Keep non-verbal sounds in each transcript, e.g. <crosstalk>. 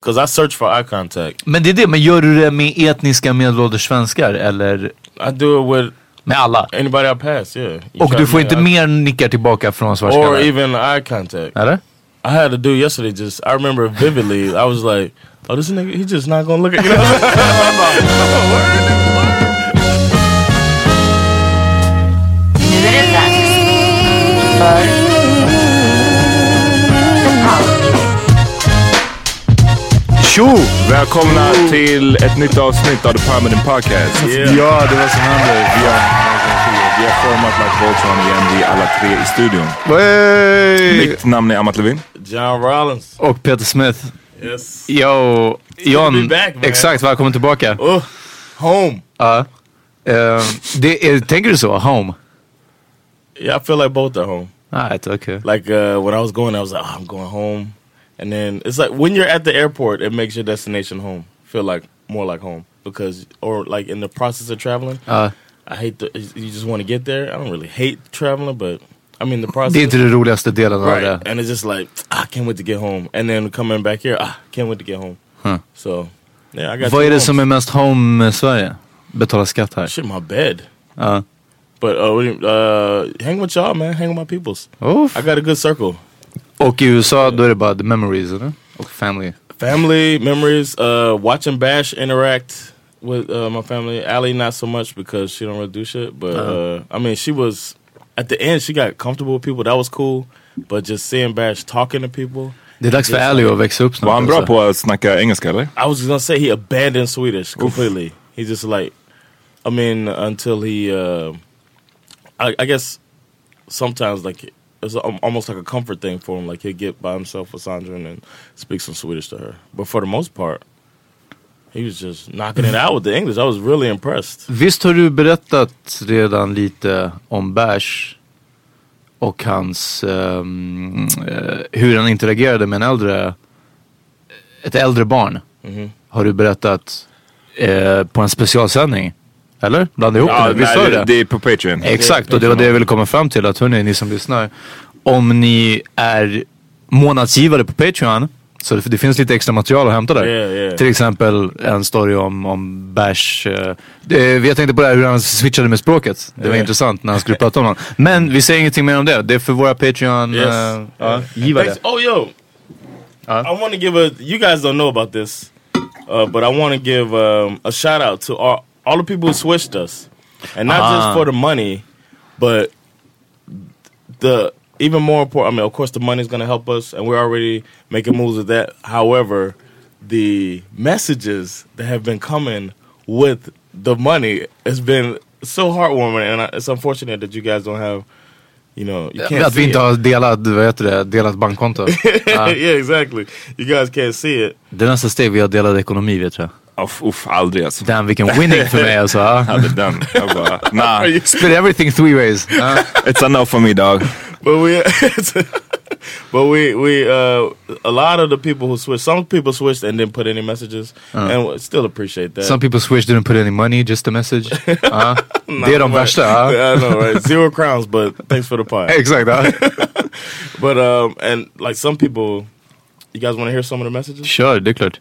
Because I search for eye contact. Men det är det, men gör du det med etniska medelålders svenskar eller? I do it with med alla? Anybody I pass, yeah. You Och du får inte mer nickar tillbaka från svartskallar? Or even eye contact. Eller? I had a dude yesterday just, I remember vividly. I was like, oh, this nigga, he just not gonna look at you. <laughs> Nu är det dags för Tjo! Välkomna till ett nytt avsnitt av The Permanent Podcast. Ja, det var som hände. Vi har, vi har format like Voltron igen, vi är alla tre i studion. Hey! Mitt namn är Amat Levin. John Rollins. Och Peter Smith. Yes. Yo, John. back, man. exakt, välkommen tillbaka. Oh, home. Ja. Eh, det är, tänker du så? Home? Yeah, I feel like both are home. Alright, okay. Like uh, when I was going, I was like, oh, I'm going home. And then it's like when you're at the airport, it makes your destination home feel like more like home because, or like in the process of traveling. Ja. I hate the, you just want to get there. I don't really hate traveling, but I mean the process. Det är inte den roligaste delen av det. And it's just like ah, I can't wait to get home. And then coming back here, ah, can't wait to get home. Huh. So yeah, I got. Vad är det som är mest home med Sverige? Betala skatt här. Shit, my bed. Ja. But uh, what do you- uh, hang with y'all, man. Hang with my peoples. Oof. I got a good circle. Och i USA då är det bara the memories, eller? Och family. Family memories. Uh, watching Bash interact with uh, my family. Allie not so much because she don't really do shit. But Uh-huh. uh, I mean, she was at the end. She got comfortable with people. That was cool. But just seeing Bash talking to people. Det är dags för Ali att växa upp snart. Var han bra alltså. på att snacka engelska eller? I was gonna say he abandoned Swedish completely. He just like, I mean, until he, uh, I, I guess, sometimes like it's a, almost like a comfort thing for him. Like he'll get by himself with Sandra and then speak some Swedish to her. But for the most part, he was just knocking it out with the English. I was really impressed. Visst har du berättat redan lite om Bash och hans, ehm, eh, hur han interagerade med en äldre, ett äldre barn. Mhm. Har du berättat eh, på en specialsändning? Eller? Blanda ihop Ja, det? Visst nej, det, det? är på Patreon. Exakt, och det var det jag ville komma fram till. Att hörni, ni som lyssnar. Om ni är månadsgivare på Patreon. Så det, det finns lite extra material att hämta där. Yeah, yeah. Till exempel en story om, om Bash. eh, jag tänkte på det här hur han switchade med språket. Det var Yeah. intressant när han skulle prata om honom. Men vi säger ingenting mer om det. Det är för våra Patreon Yes. ja, givare. Oh, yo. I want to give a. You guys don't know about this, uh, but I want to give um, a shout out to all, all the people who swished us, and not Ah. just for the money, but the even more important. I mean, of course, the money's going to help us, and we're already making moves with that. However, the messages that have been coming with the money has been so heartwarming, and I, it's unfortunate that you guys don't have. You know, you can't Att vi see inte it. har delat, vad heter det, delat bankkonto. <laughs> Ja. yeah, exactly. You guys can't see it. Det är nästa steg vi har delad ekonomi vet jag. Uff, uff, aldrig alltså. Damn vilken winning för mig alltså. ja. <laughs> Hade den. Jag bara, nah, <laughs> Split everything three ways. Ja. <laughs> it's a no for me dog. But we, but we, we, uh, a lot of the people who swished, some people swished and didn't put any messages, and still appreciate that. Some people swished, didn't put any money, just a message. Ja. det är de but- värsta. ja. I know, right? Zero crowns, but thanks for the pie. Exakt. ja. But um, and like some people, you guys want to hear some of the messages? Sure, det är klart.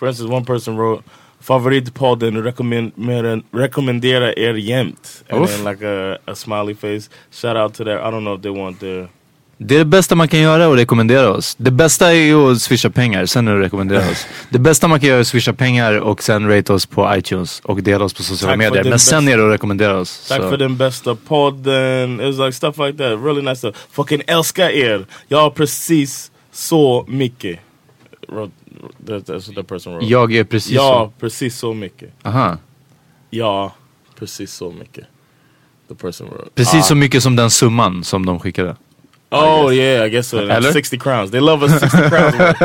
For instance, one person wrote Favoritpodden rekommend- rekommenderar er jämt. And Oof. then like a, a smiley face. Shout out to that. I don't know if they want their Det är det bästa man kan göra och rekommendera oss. Det bästa är ju att swisha pengar, sen är det att rekommendera oss. Det bästa man kan göra är att swisha pengar och sen rate oss på iTunes och dela oss på sociala Tack medier. Men sen är det att rekommendera oss. Tack Så. för den bästa podden. It was like stuff like that. Really nice stuff. Fucking älskar er. Jag har precis så mycket. Wrote, that, that's what that person wrote. Jag är precis Ja, precis så mycket. så. Aha. Ja, precis så mycket. The person wrote. Precis så mycket som den summan som de skickade. Oh yeah, I guess so. Eller? 60 crowns. They love us 60 <laughs> crowns. <laughs>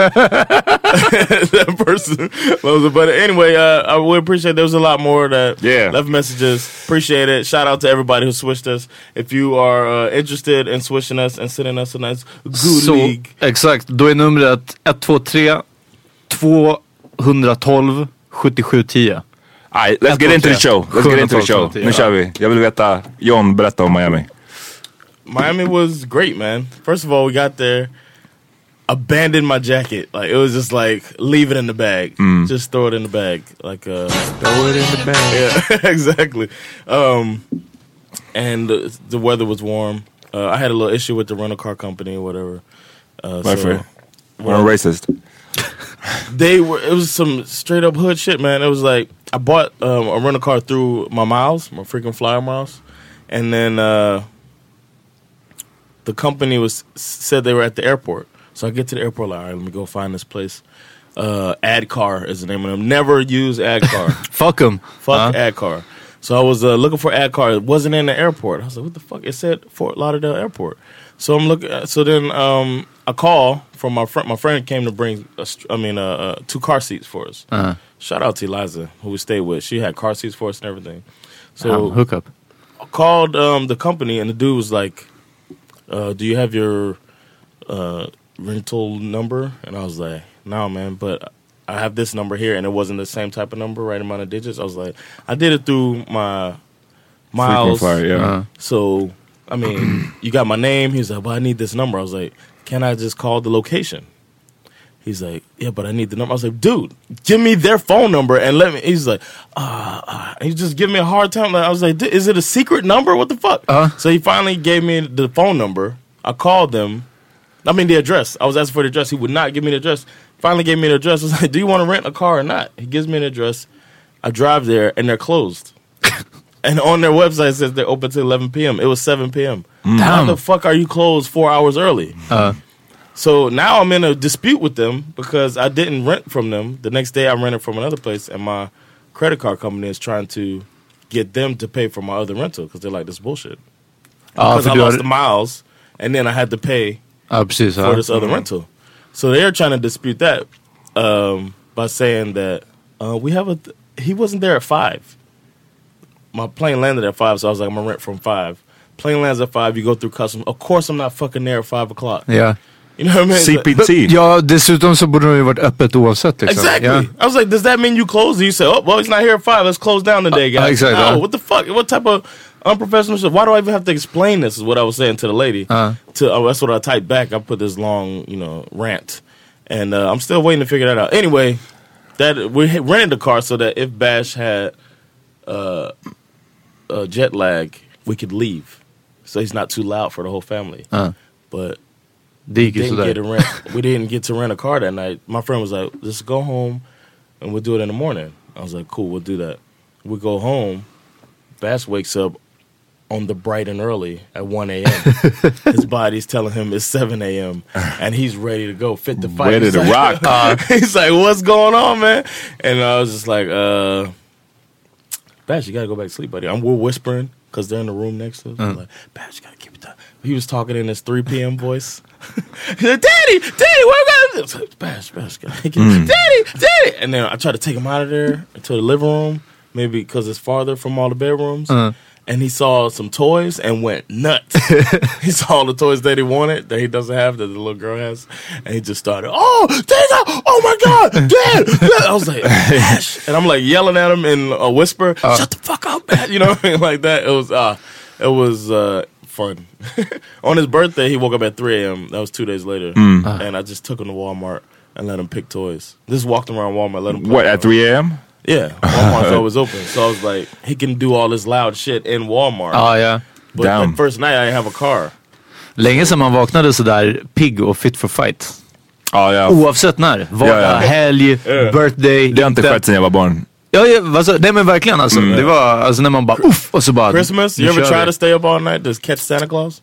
that person loves it. But anyway, uh, I would appreciate there was a lot more that Yeah. left messages. Appreciate it. Shout out to everybody who switched us. If you are uh, interested in switching us and sending us a nice good Så, league. exakt, då är numret 123 212 7710. Alright, let's get into the show. Let's get into the show. Nu kör vi. Jag vill veta, Jon, berätta om Miami. Miami was great, man. First of all, we got there, abandoned my jacket. Like it was just like leave it in the bag. Just throw it in the bag. Like uh Throw it in the bag. <laughs> Yeah, <laughs> exactly. Um, and the, the weather was warm. Uh, I had a little issue with the rental car company or whatever. Uh, Varför? so We're a racist. They were. It was some straight up hood shit, man. It was like I bought um, a rental car through my miles, my freaking flyer miles, and then uh, the company was said they were at the airport. So I get to the airport, like, all right, let me go find this place. Uh, Adcar is the name of them. Never use Adcar. <laughs> Fuck them. Fuck AdCar. So I was uh, looking for AdCar. It wasn't in the airport. I was like, what the fuck? It said Fort Lauderdale Airport. So I'm looking. So then um, a call from my friend. My friend came to bring. A, I mean, uh, uh, two car seats for us. Uh-huh. Shout out to Eliza, who we stayed with. She had car seats for us and everything. So Oh, hook up. I called um, the company, and the dude was like, uh, "Do you have your uh, rental number?" And I was like, "No, man, but I have this number here, and it wasn't the same type of number, right amount of digits." I was like, "I did it through my miles." Yeah. Uh, So, I mean, <clears throat> you got my name. He's like, "Well, I need this number." I was like, "Can I just call the location?" He's like, "Yeah, but I need the number." I was like, "Dude, give me their phone number and let me." He's like, "Ah," uh, he just give me a hard time. Like, I was like, "Dude, "Is it a secret number? What the fuck?" Uh-huh. So he finally gave me the phone number. I called them. I mean, the address. I was asking for the address. He would not give me the address. Finally, gave me the address. I was like, "Do you want to rent a car or not?" He gives me an address. I drive there, and they're closed. <laughs> and on their website it says they're open till 11 p.m. It was 7 p.m. How the fuck are you closed four hours early? Uh, So now I'm in a dispute with them because I didn't rent from them. The next day I rented from another place, and my credit card company is trying to get them to pay for my other rental because they're like this bullshit. ja, Because I lost the miles, and then I had to pay ja, precis. for this other rental. So they're trying to dispute that um, by saying that Uh, we have a. Th- he wasn't there at five. My plane landed at five, so I was like, I'm gonna rent from five. Plane lands at five. You go through customs. Of course, I'm not fucking there at five o'clock. Yeah. You know what I mean? CPT. Ja, dessutom så borde de ju varit öppet oavsett liksom. Exactly. Ja. I was like, does that mean you close? You say, oh, well, he's not here at five. Let's close down today, guys. Uh, exactly. No, what the fuck? What type of unprofessional shit? Why do I even have to explain this? Is what I was saying to the lady. Uh. To oh, that's what I typed back. I put this long, you know, rant, and uh, I'm still waiting to figure that out. Anyway, that we rented the car so that if Bash had uh, uh, jet lag, we could leave, so he's not too loud for the whole family. Uh. But Det gick didn't get to rent. <laughs> we didn't get to rent a car that night. My friend was like, "Let's go home, and we'll do it in the morning." I was like, "Cool, we'll do that." We go home. Bash wakes up on the bright and early at one a.m. <laughs> His body's telling him it's seven a.m. and he's ready to go, fit the fight. Ready He's to like- rock. Uh, <laughs> he's like, "What's going on, man?" And I was just like, "Uh, Bash, you gotta go back to sleep, buddy." I'm we're whispering because they're in the room next to us. I'm uh-huh. like, Bash, you gotta keep it down. He was talking in his 3 p.m. <laughs> voice. Daddy, Daddy, where we got Bash, Bash, Daddy, Daddy. And then I tried to take him out of there to the living room, maybe because it's farther from all the bedrooms. Uh-huh. And he saw some toys and went nuts. <laughs> he saw all the toys that he wanted that he doesn't have that the little girl has, and he just started, "Oh, Dad! Oh my God, <laughs> Dad!" Dad." I was like, "Bash," <laughs> and I'm like yelling at him in a whisper, "Shut the fuck up, man!" You know, what I mean? like that. It was, uh, it was uh, fun. On his birthday, he woke up at 3 a.m. That was two days later, and I just took him to Walmart and let him pick toys. Just walked him around Walmart, let him. play What, with at 3 a.m.? Yeah, Walmart's <laughs> always open. So I was like, he can do all this loud shit in Walmart. Ja, ja. but Damn. that first night I didn't have a car. Länge sedan man vaknade sådär pigg och fit for fight. Ja, ja. Oavsett när. Vardag, Ja, ja. helg, birthday. Det har inte skett sedan jag var barn. Ja, ja alltså, nej men verkligen alltså. Det var alltså när man bara uff och så bara. Christmas, you ever try to stay up all night to catch Santa Claus?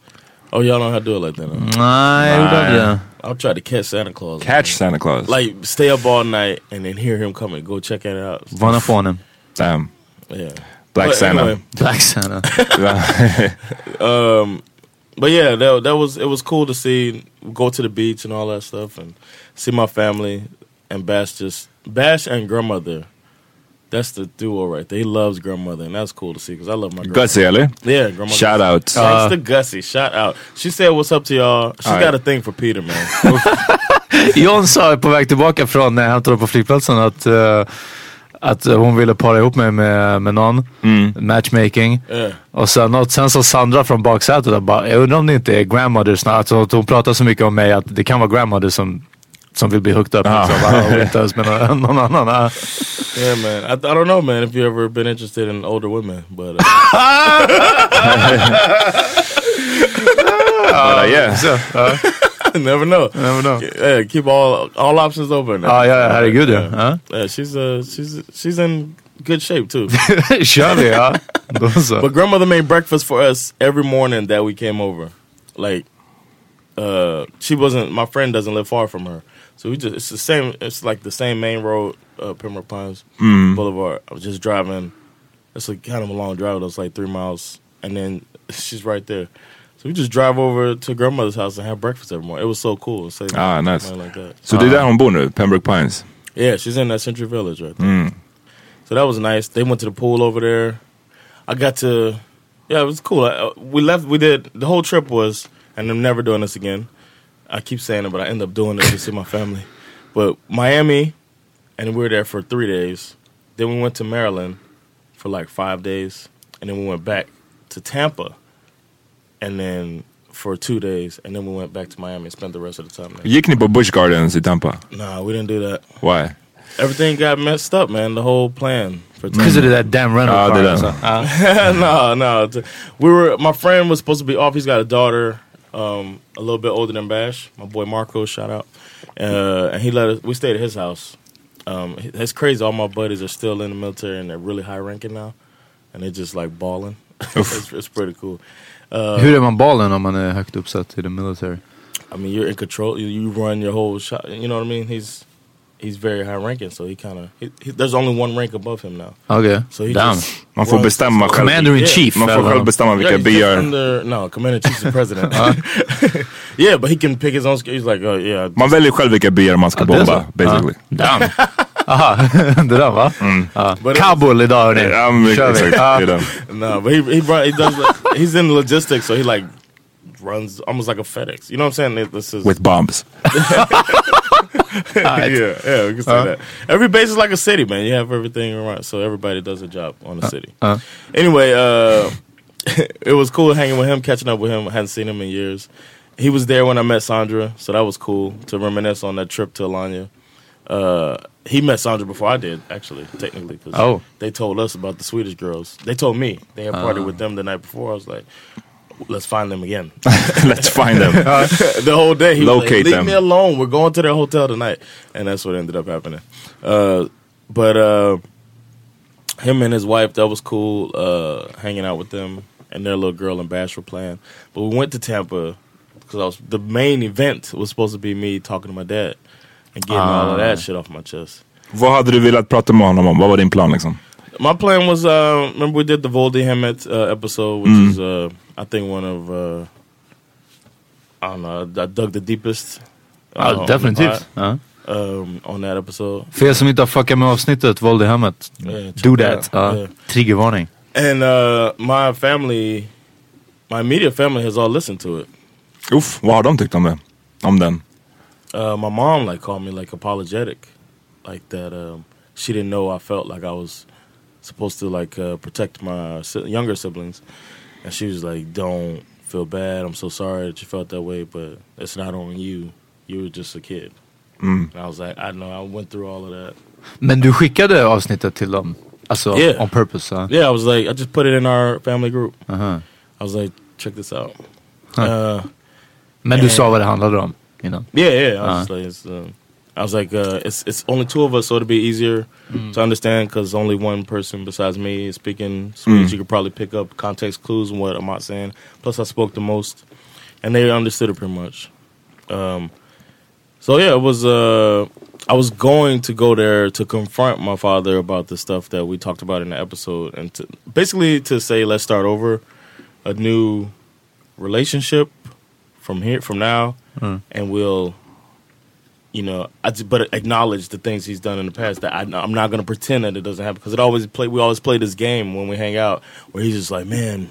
Oh, y'all don't have to do it like that. Huh? Nej, jag gjorde aldrig det. I'll try to catch Santa Claus. Catch Santa Claus. Like stay up all night and then hear him coming. Go check it out. Varna på honom. Damn. Yeah. Black But Santa. anyway, <laughs> Black Santa. <laughs> um, but yeah, that that was it was cool to see go to the beach and all that stuff and see my family and Bash just Bash and grandmother. That's the duo right there. He loves grandmother, and that's cool to see because I love my grandmother. Gussie, eller? Yeah, grandmother. Shout out. Thanks to Gussie. Shout out. She said, "What's up to y'all?" She All got right. a thing for Peter, man. <laughs> John sa på väg tillbaka från när jag hämtade på flygplatsen att, eh, att hon ville para ihop mig med, med någon. Matchmaking. Yeah. Och sen, något, sen så Sandra från baksätet och bara, jag undrar om det inte är grandmother snart. Alltså, hon pratar så mycket om mig att det kan vara grandmother som, som vill be hooked up. Liksom. Och inte ens med någon, <laughs> någon annan. Ah. Yeah, man. I, I don't know, man, if you ever been interested in older women, but uh, But, uh, yeah. Så, ja, I <laughs> never know. never know. Yeah, keep all all options open. Ja, ja, herregud ja. ja. Yeah, she's uh, she's she's in good shape too. <laughs> Kör vi ja. Då but grandmother made breakfast for us every morning that we came over. Like, uh, she wasn't. My friend doesn't live far from her, so we just it's the same. It's like the same main road, uh, Pembroke Pines Boulevard. I was just driving. It's like kind of a long drive. It was like three miles, and then <laughs> she's right there. So we just drive over to grandmother's house and have breakfast every morning. It was so cool. say Ah, nice. like that. Så det är där hon bor Pembroke Pines. Yeah, she's in that Century Village right there. So that was nice. They went to the pool over there. I got to, yeah, it was cool. I, uh, we left. We did the whole trip was, and I'm never doing this again. I keep saying it, but I end up doing it to see my family. But Miami, and we were there for three days. Then we went to Maryland for like five days, and then we went back to Tampa, and then for two days, and then we went back to Miami and spent the rest of the time there. Gick ni på Busch Gardens i Tampa? Nah, we didn't do that. Why? Everything got messed up, man. The whole plan for Because of that damn rental ah, Ja, car. det är alltså. den. no, no. We were. My friend was supposed to be off. He's got a daughter, um, a little bit older than Bash. My boy Marco, shout out. Uh, and he let us. We stayed at his house. Um, it's crazy. All my buddies are still in the military and they're really high ranking now, and they're just like balling. <laughs> it's, it's pretty cool. Hur är man balen om man är högt uppsatt i the military? I mean, you're in control. You, you run your whole shot. You know what I mean? He's he's very high ranking, so he kind of. He, he, there's only one rank above him now. Okej, So he damn. just Man får bestämma själv. Commander in Yeah. chief. Man får själv bestämma vilka Yeah, byar. Under, no, commander in chief's the president. <laughs> <laughs> yeah, but he can pick his own. He's like, oh yeah, Man väljer själv vilka byar man ska bomba, basically. Ja. Damn. <laughs> Aha, det där va? But it- Kabul idag hörni. Men Kör vi. exakt. Den. No, but he he brought, he does like, he's in logistics, so he like runs almost like a FedEx. You know what I'm saying? This is With bombs. <laughs> <laughs> yeah, yeah, we can say that. Every base is like a city, man. You have everything around, so everybody does a job on the city. uh. Anyway, uh, <laughs> it was cool hanging with him, catching up with him. I hadn't seen him in years. He was there when I met Sandra, so that was cool to reminisce on that trip to Alanya. Uh, he met Sandra before I did, actually, technically, because Oh. they told us about the Swedish girls. They told me they had partied with them the night before. I was like, let's find them again. <laughs> Let's find them. <laughs> the whole day. He was Locate like, Leave them. me alone. We're going to their hotel tonight, and that's what ended up happening. Uh, but uh, him and his wife, that was cool. Uh, hanging out with them and their little girl and Bash were playing. But we went to Tampa because I was the main event was supposed to be me talking to my dad and getting all of that shit off my chest. Vad hade du velat prata med honom om? Vad var din plan liksom? My plan was, uh, remember we did the våld i hemmet uh, episode, which is, uh, I think, one of, uh, I don't know, I dug the deepest. uh, Ja, on the definitivt. pod, Ja. Um, on that episode. För er som inte har fuckat med avsnittet, våld i hemmet. Yeah, Do that. it Ja. Yeah. Triggervarning. And uh, my family, my immediate family has all listened to it. Uff, vad har de tyckt om det? Om den? Uh, my mom like called me like apologetic, like that. Um, she didn't know I felt like I was supposed to like uh, protect my si- younger siblings, and she was like, "Don't feel bad. I'm so sorry that you felt that way, but it's not on you. You were just a kid." Mm. And I was like, "I know. I went through all of that." Men du skickade avsnittet till dem? Alltså Yeah. on purpose? Ja. Yeah, I was like, I just put it in our family group. Aha. I was like, "Check this out." Huh. Uh, Men du sa vad det handlade om innan? Yeah, yeah. I was, Uh-huh. like, it's, um, I was like, uh, it's it's only two of us, so it'll be easier to understand because only one person besides me is speaking Swedish. You could probably pick up context clues and what I'm not saying. Plus, I spoke the most, and they understood it pretty much. Um, so yeah, it was. Uh, I was going to go there to confront my father about the stuff that we talked about in the episode, and to, basically to say, let's start over, a new relationship from here from now, and we'll, you know, I just, but acknowledge the things he's done in the past. That I, I'm not going to pretend that it doesn't happen because it always play. We always play this game when we hang out where he's just like, man.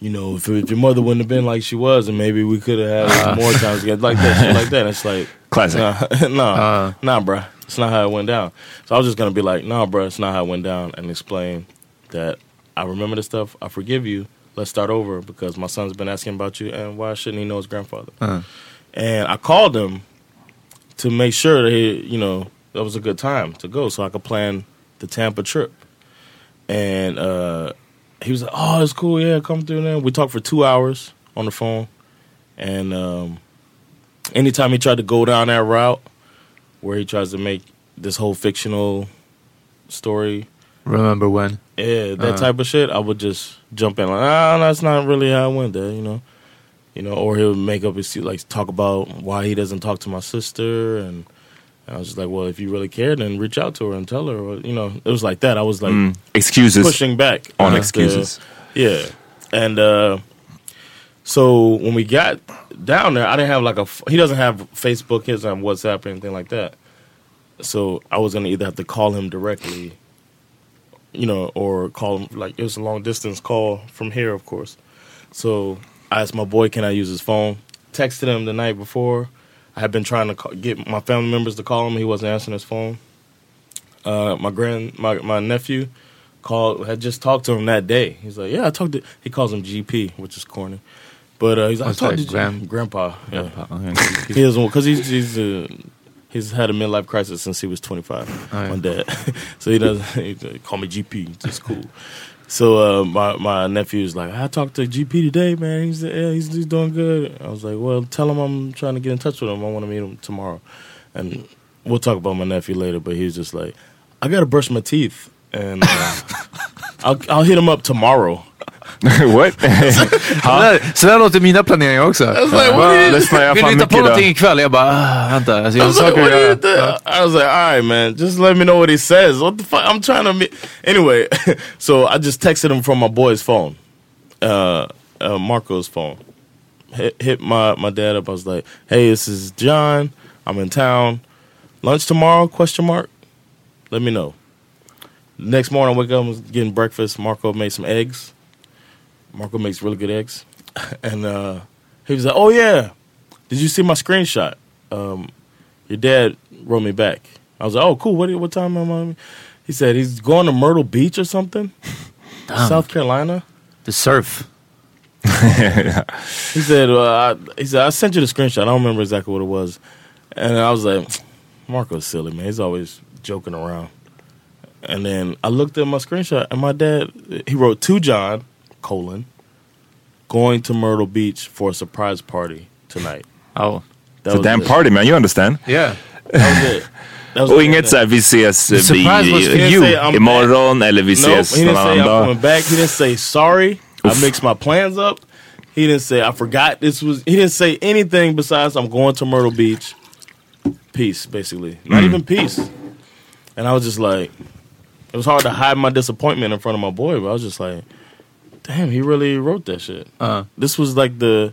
You know, if, if your mother wouldn't have been like she was, and maybe we could have had more times together, like that, shit like that. And it's like, Classic. Nah, <laughs> nah, Uh. nah, bruh. It's not how it went down. So I was just gonna be like, nah, bruh, it's not how it went down, and explain that I remember the stuff. I forgive you. Let's start over because my son's been asking about you, and why shouldn't he know his grandfather? Uh. And I called him to make sure that he, you know, that was a good time to go, so I could plan the Tampa trip. And uh, he was like, "Oh, it's cool. Yeah, come through." Then we talked for two hours on the phone, and um, anytime he tried to go down that route, where he tries to make this whole fictional story, Remember when? yeah, that Uh. type of shit, I would just jump in like, ah, that's not really how I went there, you know, you know, or he'll make up his like talk about why he doesn't talk to my sister, and, and I was just like, well, if you really care, then reach out to her and tell her, or you know, it was like that. I was like Mm. Excuses pushing back on the- excuses. yeah, and uh, so when we got down there, I didn't have like a He doesn't have Facebook. He doesn't have WhatsApp or anything like that. So I was gonna either have to call him directly, you know, or call him like it was a long distance call from here, of course. So I asked my boy, "Can I use his phone?" Texted him the night before. I had been trying to call, get my family members to call him. He wasn't answering his phone. Uh, my grand, my my nephew called had just talked to him that day. He's like, "Yeah, I talked to." He calls him GP, which is corny, but uh, he's like, "I What's talked to grand- G- Grandpa." Yeah. Okay. He doesn't because he's he's uh, he's had a midlife crisis since he was 25. Oh, yeah. My dad, <laughs> so he doesn't he call me GP. It's cool. So uh, my my nephew's like, I talked to GP today, man. He's yeah, he's, he's doing good. I was like, well, tell him I'm trying to get in touch with him. I want to meet him tomorrow, and we'll talk about my nephew later. But he's just like, I gotta brush my teeth, and uh, <laughs> I'll I'll hit him up tomorrow. <laughs> What? <laughs> Så, där, så där låter mina planeringar också. like, what Ja, lyssnar jag Vill fan du hitta på någonting ikväll? Jag bara, ah, vänta. Alltså, jag I har was like, saker what att do you göra. I was like, all right, man, just let me know what he says. What the fuck? I'm trying to. Anyway, <laughs> so I just texted him from my boy's phone, uh, uh, Marco's phone. Hit, hit my, my dad up. I was like, hey, this is Jon. I'm in town. Lunch tomorrow? Question mark. let me know. Next morning, I wake up, I was getting breakfast. Marco made some eggs. Marco makes really good eggs, <laughs> and uh, he was like, "Oh yeah, did you see my screenshot? Um, your dad wrote me back." I was like, "Oh cool. What what time am I?" He said he's going to Myrtle Beach or something, South Carolina. The surf. <laughs> He said, uh, I, "He said I sent you the screenshot. I don't remember exactly what it was." And I was like, "Marco's silly man. He's always joking around." And then I looked at my screenshot, and my dad he wrote to Jon colon going to Myrtle Beach for a surprise party tonight. Oh. That It's a damn it. party man, you understand? Yeah. That was it. <laughs> That was Och inget såhär, vi ses surprise vi, for you. He didn't say I'm imorgon eller vi Nope, ses he någon didn't say annan dag. back. He didn't say sorry. I mixed my plans up. He didn't say I forgot this was. He didn't say anything besides I'm going to Myrtle Beach. Peace, basically. Not mm. even peace. And I was just like, it was hard to hide my disappointment in front of my boy, but I was just like, damn, he really wrote that shit. Uh. This was like the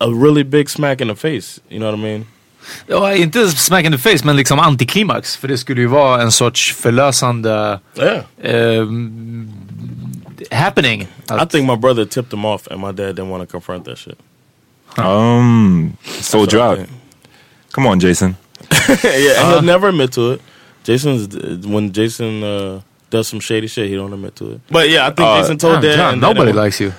a really big smack in the face. You know what I mean? Ja, inte smack in the face, men liksom antiklimax. För det skulle ju vara en sorts förlösande Yeah. ehm, happening. I think my brother tipped him off, and my dad didn't want to confront that shit. Um, sold you So I out. Come on Jason. <laughs> yeah, and he'll never admit to it. Jason's when Jason uh, does some shady shit, he don't admit to it. But yeah, I think Uh, Jason told Damn, dad. Jon, nobody didn't- likes you.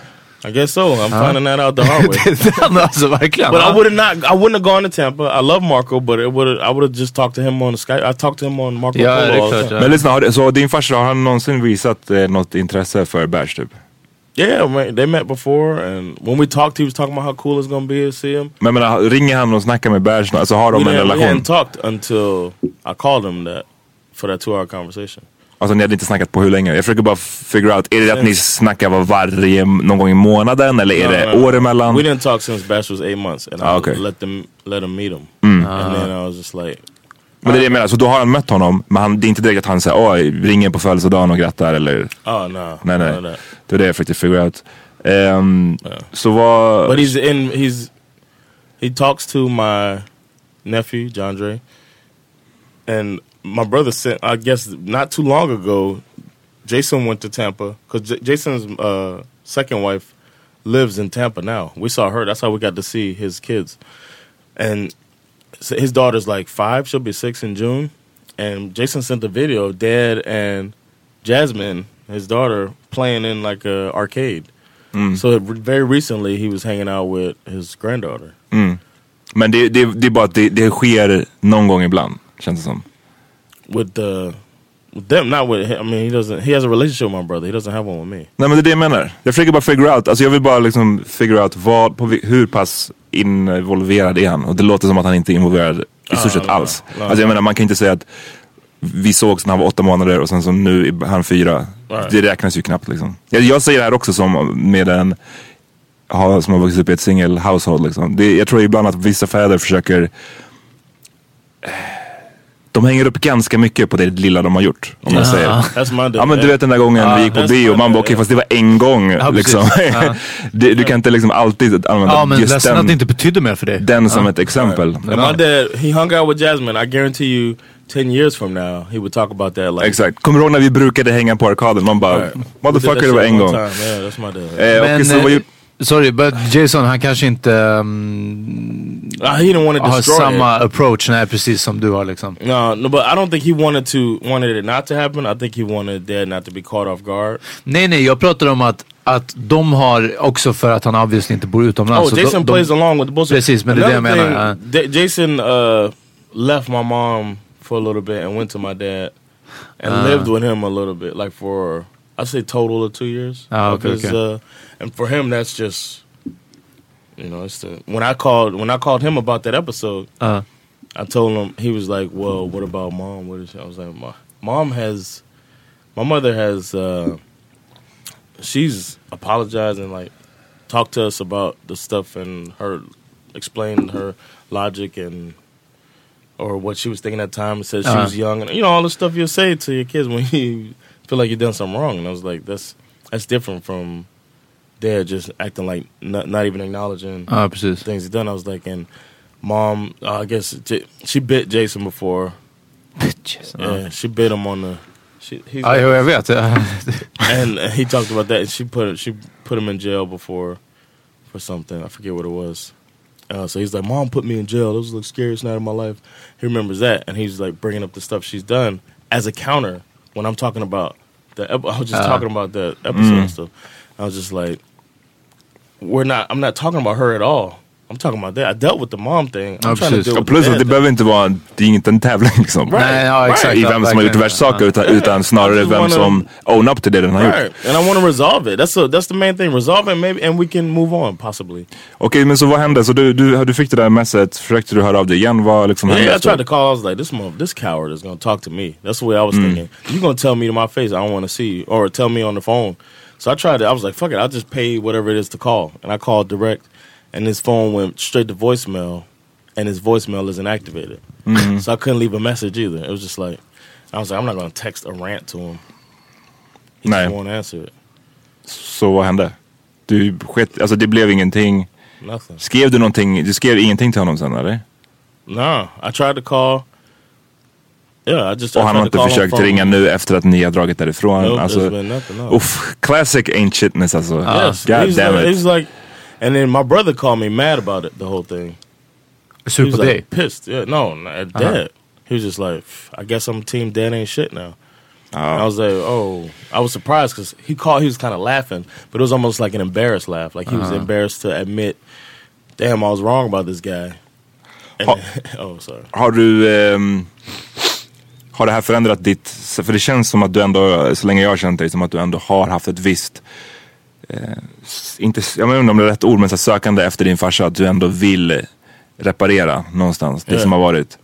I guess so. I'm finding that out the hard way. <laughs> alltså verkligen. but I would have not. I wouldn't have gone to Tampa. I love Marco, but it would. I would have just talked to him on the Skype. I talked to him on Marco Ja, det Polo är all the klart. time. Ja. Men lyssna, har, så din farsa, har han någonsin visat eh, något intresse för Bash typ? Yeah, man, they met before, and when we talked, he was talking about how cool it's gonna be to see him. Men, men ringer han och snackar med Bash? Alltså har We de en didn't, we relation? hadn't talked until I called him that for that two-hour conversation. Alltså ni hade inte snackat på hur länge? Jag försöker bara figure out, är det att ni snackar var varje, någon gång i månaden eller är No, det no, no. år emellan? We didn't talk since Bash was eight months, and I Ah, okay. let them let him meet him. Mm. And then I was just like, Men det är det jag menar, så då har han mött honom, men han, det är inte direkt att han säger oj, ringer på födelsedagen och grattar eller? oh no, Nej nej, that. det är det jag försökte figure out. Ehm, Så vad... But he's in. He's he talks to my nephew John Dre, and my brother sent. I guess not too long ago, Jason went to Tampa because J- Jason's uh, second wife lives in Tampa now. We saw her. That's how we got to see his kids, and so his daughter's like five. She'll be six in June, and Jason sent a video of Dad and Jasmine, his daughter, playing in like a arcade. So very recently, he was hanging out with his granddaughter. Men det, det, det är bara att det, det sker någon gång ibland, känns det som. With the with them, not with. I mean, he doesn't. He has a relationship with my brother. He doesn't have one with me. Nej men det är det jag menar. Jag försöker bara figure out, alltså jag vill bara liksom figure out vad, på, hur pass involverad är han? Och det låter som att han inte är involverad i stort sett alls. Alltså jag menar man kan inte säga att vi sågs när han var åtta månader och sen så nu är han fyra. Right. Det räknas ju knappt liksom. Jag, jag säger det här också som med en ha, som har vuxit upp i ett single household liksom. Det, jag tror ibland att vissa fäder försöker de hänger upp ganska mycket på det lilla de har gjort. Om man säger. Ja men du vet den där gången vi gick på bio, fine, man bara okej yeah. fast det var en gång. Ja, liksom. Ja. <laughs> du, du kan inte liksom alltid använda Ja, men just ledsen att den, det inte betydde mer för dig. den som ett exempel. And my dad, he hung out with Jasmine. I guarantee you, ten years from now, he would talk about that. Like, Exakt. Kommer du ihåg när vi brukade hänga på arkaden? Man bara, Right. Motherfucker det var en gång. Yeah, that's my dad. Eh, Men, och så vad eh, sorry, but Jason han kanske inte um, Uh, to har samma it. approach, nej precis som du har liksom. No, no, but I don't think he wanted to wanted it not to happen. I think he wanted dad not to be caught off guard. Nej nej, jag pratar om att, att de har också för att han obviously inte bor utomlands. Oh, Jason de, plays de, along with the bullshit. Precis, men det är det jag menar, thing, Jason uh, left my mom for a little bit and went to my dad and Ah. lived with him a little bit, like for I say total of two years. Of okay, his, okay. Uh, and for him, that's just you know, it's the when I called when I called him about that episode. uh, I told him he was like, "Well, what about mom? What is?" She? I was like, "My mom has, my mother has. uh She's apologized and like talked to us about the stuff and her explained her logic and or what she was thinking at the time. And said she Uh-huh. was young and you know all the stuff you'll say to your kids when <laughs> you feel like you've done something wrong. And I was like, that's that's different from dad just acting like not, not even acknowledging precis. things he done. I was like, and mom, uh, I guess J- she bit Jason before, Bitches. Yeah, she bit him on the. She, he's Ja, jo, jag vet. And he talked about that. And she put she put him in jail before for something. I forget what it was. Uh, so he's like, "Mom put me in jail. This was the scariest night of my life." He remembers that, and he's like bringing up the stuff she's done as a counter when I'm talking about the. ep- I was just Ah. talking about the episode and stuff. I was just like, "We're not. I'm not talking about her at all. I'm talking about that. I dealt with the mom thing. I'm Ja, trying to precis. deal Och with plus the att det behöver inte vara, det är inte en tävling liksom. Nej, ja, exakt. I vem som har gjort värst saker Ja. utan, utan snarare vem wanna- som own up till det den har gjort. And I want to resolve it. That's a, that's the main thing. Resolve it, maybe, and we can move on possibly. Okej, men så vad hände? Så du, du, du fick det där messet, försökte du höra av dig igen? Vad liksom hände? Yeah, I tried to call. I was like, this mother, this coward is gonna talk to me. That's the way I was mm. thinking. You're gonna tell me to my face I don't want to see you, or tell me on the phone. So I tried it. I was like, fuck it. I'll just pay whatever it is to call, and I called direct, and his phone went straight to voicemail, and his voicemail isn't activated. So I couldn't leave a message either. It was just like, I was like, I'm not gonna text a rant to him. He Nej. just won't answer it. Så vad hände? Du sket, alltså det blev ingenting. Nothing. Skrev du någonting? Du skrev ingenting till honom sen eller? No, I tried to call. Yeah, I just. I Och han har inte försökt ringa nu efter att ni har dragit därifrån? Nope, alltså, nothing. No. uff, classic ain't shitness alltså. Yes, God he's, damn like, it. And then my brother called me mad about it. The whole thing. He Sur was like pissed. Yeah, no, at dad. He was just like, I guess I'm team dad ain't shit now. And I was like, oh, I was surprised because he called. He was kind of laughing, but it was almost like an embarrassed laugh. Like he was embarrassed to admit, damn, I was wrong about this guy. And Oh. <laughs> oh, sorry. Har du... ehm, har det här förändrat ditt... För det känns som att du ändå, så länge jag har känt dig, som att du ändå har haft ett visst... Eh, inte, jag inte om det är rätt ord, men så sökande efter din farsa. Att du ändå vill reparera någonstans det Ja. som har varit.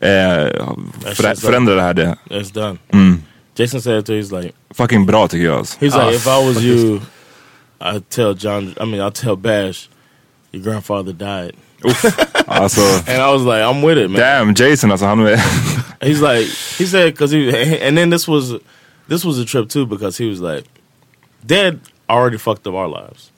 Eh, förä, känns förändrar det här det? It's done. Mm. Jason said it too. He's like, Fucking bra tycker jag. Alltså. he's Ah, like, if I was you, I'd tell John. I mean, I'll tell Bash, your grandfather died. alltså <laughs> And I was like, I'm with it, man. damn Jason alltså han är... <laughs> He's like, he said, because he, and then this was, this was a trip too, because he was like, Dad already fucked up our lives.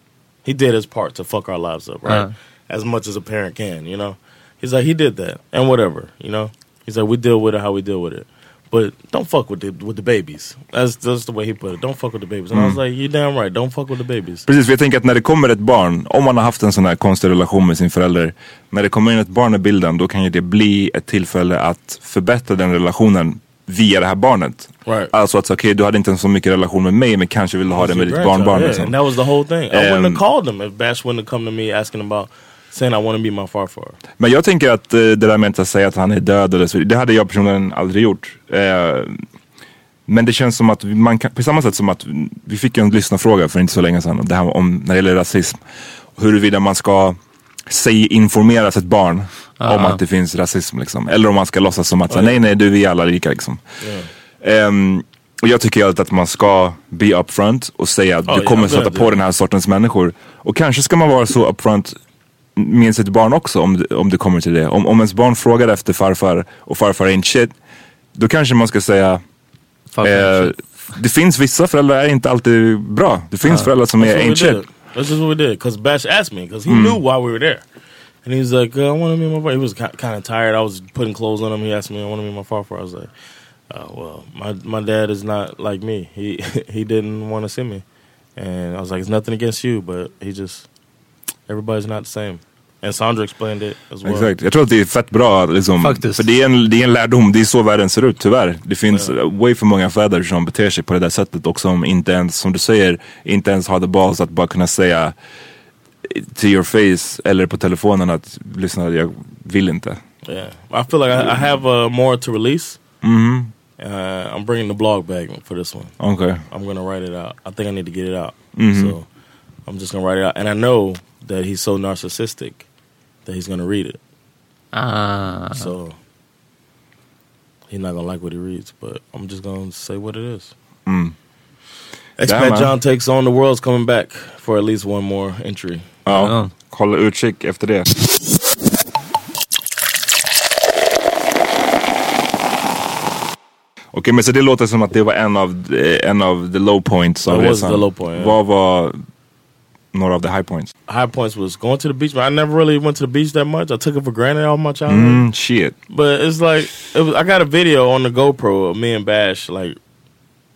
He did his part to fuck our lives up, right? Uh-huh. As much as a parent can, you know. He's like, he did that, and whatever, you know. He's like, we deal with it how we deal with it, but don't fuck with the with the babies. That's that's the way he put it. Don't fuck with the babies. And I was like, you're damn right. Don't fuck with the babies. Precis, för jag tänker att när det kommer ett barn, om man har haft en sån här konstig relation med sin förälder, när det kommer in ett barn i bilden, då kan ju det bli ett tillfälle att förbättra den relationen via det här barnet. Right. Alltså att okej, du hade inte så mycket relation med mig, men kanske vill du ha det med ditt barnbarn. yeah, Liksom. That was the whole thing. I wouldn't have called him if Bash wouldn't have come to me asking about saying I want to be my farfar. Men jag tänker att eh, det där med att säga att han är död eller så, det hade jag personligen aldrig gjort. Eh, men det känns som att man kan, på samma sätt som att vi fick en lyssnarfråga för inte så länge sedan, det här om, när det gäller rasism. Huruvida man ska säg informera sitt barn om att det finns rasism liksom. Eller om man ska låtsas som att så, nej nej du vi är alla lika liksom. Ehm, och jag tycker alltid att man ska be upfront och säga att Ja, du kommer ja, stöta på den här sortens människor. Och kanske ska man vara så upfront med sitt barn också om, om det kommer till det. Om, om ens barn frågar efter farfar och farfar ain't shit. Då kanske man ska säga eh, det finns vissa föräldrar är inte alltid bra. Det finns föräldrar som är ain't shit. That's just what we did. Because Bash asked me because he knew why we were there, and he was like, uh, "I want to meet my father." He was kind of tired. I was putting clothes on him. He asked me, "I want to meet my father." I was like, uh, "Well, my my dad is not like me. He <laughs> he didn't want to see me, and I was like, it's nothing against you, but he just everybody's not the same." And Sandra explained it as well. Exakt. Jag tror att det är fett bra liksom. Faktiskt. För det är, en, det är en lärdom, det är så världen ser ut tyvärr. Det finns uh, way för många fäder som beter sig på det där sättet och som inte ens, som du säger, inte ens har the balls att bara kunna säga to your face eller på telefonen att lyssna, jag vill inte. Yeah, I feel like I, I have uh, more to release. Mhm. Uh, I'm bringing the blog back for this one. Okej. I'm gonna write it out. I think I need to get it out. Mhm. So I'm just gonna write it out. And I know that he's so narcissistic that he's gonna read it. Ah. So he's not gonna like what he reads, but I'm just gonna say what it is. Mm. Expat Damn. Jon takes on the world's coming back for at least one more entry. Ja, Ja. håll utkik efter det. Okej men så det låter som att det var en av, en av the low points av That was resan. the low point, ja. Vad var några av the high points? High points was going to the beach, but I never really went to the beach that much. I took it for granted all my childhood. Mm, shit. But it's like it was, I got a video on the GoPro of me and Bash like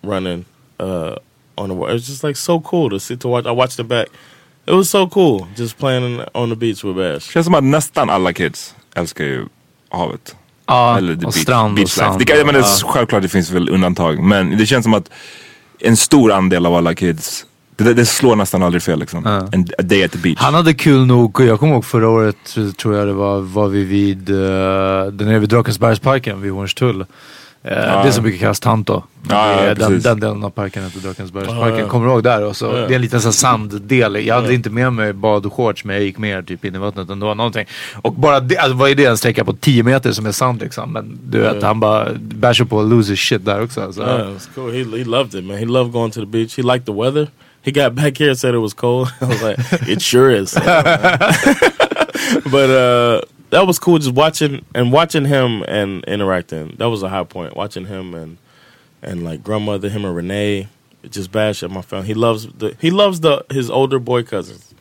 running uh, on the water. It's just like so cool to sit to watch. I watched it back. It was so cool just playing on the beach with Bash. Känns som att nästan alla kids älskar ju havet. Ja, Eller the och beach- strand och beach life. sand. Det, kan, jag menar, Ja. Självklart det finns väl undantag. Men det känns som att en stor andel av alla kids, det, det slår nästan aldrig fel liksom. En, a day at the beach. Han hade kul nog, jag kommer ihåg förra året tror- jag det var, var vi vid, uh, där nere vid Drakensbergsparken vid Hornstull. Uh, Det som brukar kallas Tanto. Ja, det är ja, den, den delen av parken heter Drakensbergsparken. Ja, ja. Kommer du ihåg där? Och så, Ja, ja. Det är en liten så sanddel. Jag hade inte med mig bad och shorts men jag gick mer typ in i vattnet ändå. Någonting. Och bara det, alltså, vad är det? En sträcka på 10 meter som är sand liksom. Men du vet, han bara bashar på och loses shit där också. Så. Yeah, it's cool. He he loved it, man. He loved going to the beach. He liked the weather. He got back here and said it was cold. <laughs> I was like, it sure is. <laughs> but uh, that was cool. Just watching and watching him and interacting. That was a high point. Watching him and and like grandmother, him and Renee, just bash at my family. He loves the he loves the his older boy cousins.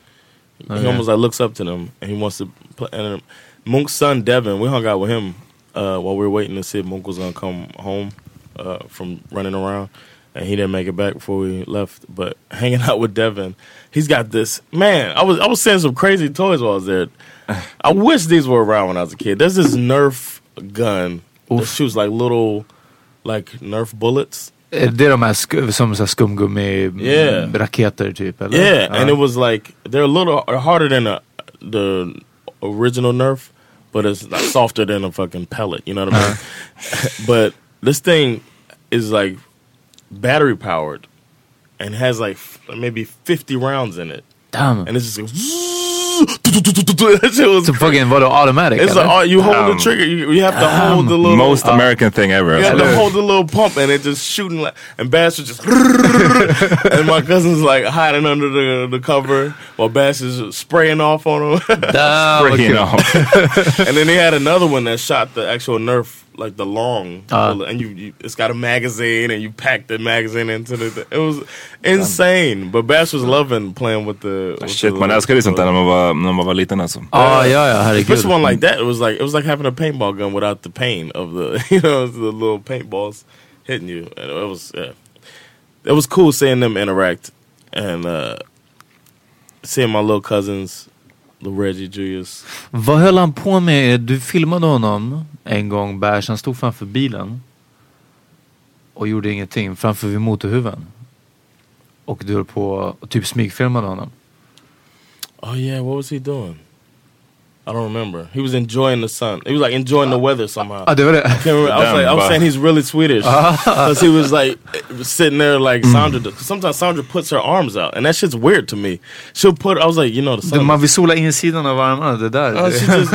He yeah. almost like looks up to them and he wants to play. And Monk's son Devin, we hung out with him uh, while we were waiting to see if Monk was gonna come home uh, from running around, and he didn't make it back before we left. But <laughs> hanging out with Devin, he's got this man. I was I was seeing some crazy toys while I was there. <laughs> I wish these were around when I was a kid. There's this Nerf gun that shoots like little like Nerf bullets. Det är de här som så här skumgummi Yeah. typ eller? Yeah, Ja. and it was like they're a little harder than a, the original Nerf, but it's like softer than a fucking pellet. You know what I mean? <laughs> but this thing is like battery powered and has like f- maybe fifty rounds in it, Damn. and it's just goes. <laughs> that shit was Så fucking vadå automatic It's eller? like oh, you hold Um, the trigger. You, you have to hold the little Most uh, American thing ever. You have to hold the little pump and it just shooting like and Bash was just <laughs> and my cousin's like hiding under the the cover while Bash is spraying off on him. <laughs> Damn, vad Freaking and then they had another one that shot the actual Nerf like the long Uh. and you, you it's got a magazine and you pack the magazine into the it was insane. But Bash was loving playing with the with Shit, the man älskade ju sånt där när man var, när man var liten alltså. Ja, ja, ja, herregud. This one like that, it was like it was like having a paintball gun without the pain of the <laughs> you know the little paintballs hitting you. And it was yeah, it was cool seeing them interact and uh, seeing my little cousins, the Reggie Julius. Vad höll han på med? Du filmade honom en gång, Bash, Han stod framför bilen. Och gjorde ingenting framför vid motorhuven. Och du höll på och typ smygfilmade honom. Oh yeah, what was he doing? I don't remember. He was enjoying the sun. He was like enjoying the weather somehow. I det var det. can't remember. I was Damn, like, I was saying he's really Swedish ah. because he was like sitting there like hmm. Sandra. Cause sometimes Sandra puts her arms out, and that shit's weird to me. She'll put. I was like, you know, the Du, sun. man vill sola insidan av armarna. Det där. Uh, she just,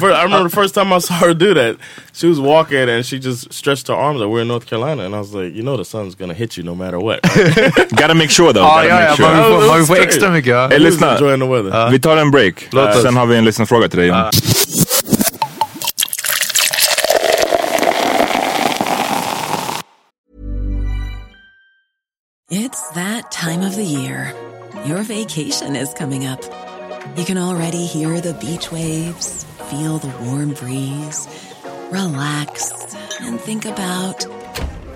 fir- I remember the first time I saw her do that. She was walking and she just stretched her arms out. We're in North Carolina, and I was like, you know, the sun's gonna hit you no matter what. right? <laughs> Gotta make sure though. Ja, gotta ja, make ja. sure. Man vill få, man vill få Straight. extra mycket. Ja. Hey, He was lyssna. enjoying the weather. Vi tar en break. Låt oss. Sen har vi en lyssnarfråga till dig Jon. Ah. It's that time of the year. Your vacation is coming up. You can already hear the beach waves, feel the warm breeze, relax, and think about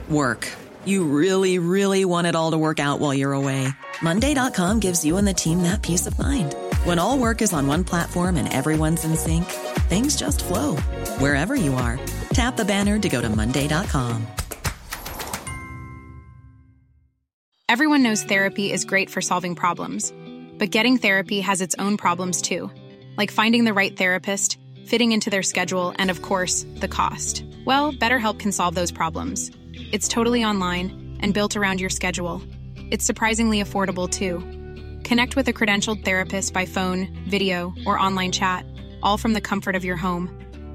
work. You really, really want it all to work out while you're away. Monday.com gives you and the team that peace of mind. When all work is on one platform and everyone's in sync, things just flow wherever you are. Tap the banner to go to Monday.com. Everyone knows therapy is great for solving problems, but getting therapy has its own problems too, like finding the right therapist, fitting into their schedule, and of course, the cost. Well, BetterHelp can solve those problems. It's totally online and built around your schedule. It's surprisingly affordable too. Connect with a credentialed therapist by phone, video, or online chat, all from the comfort of your home.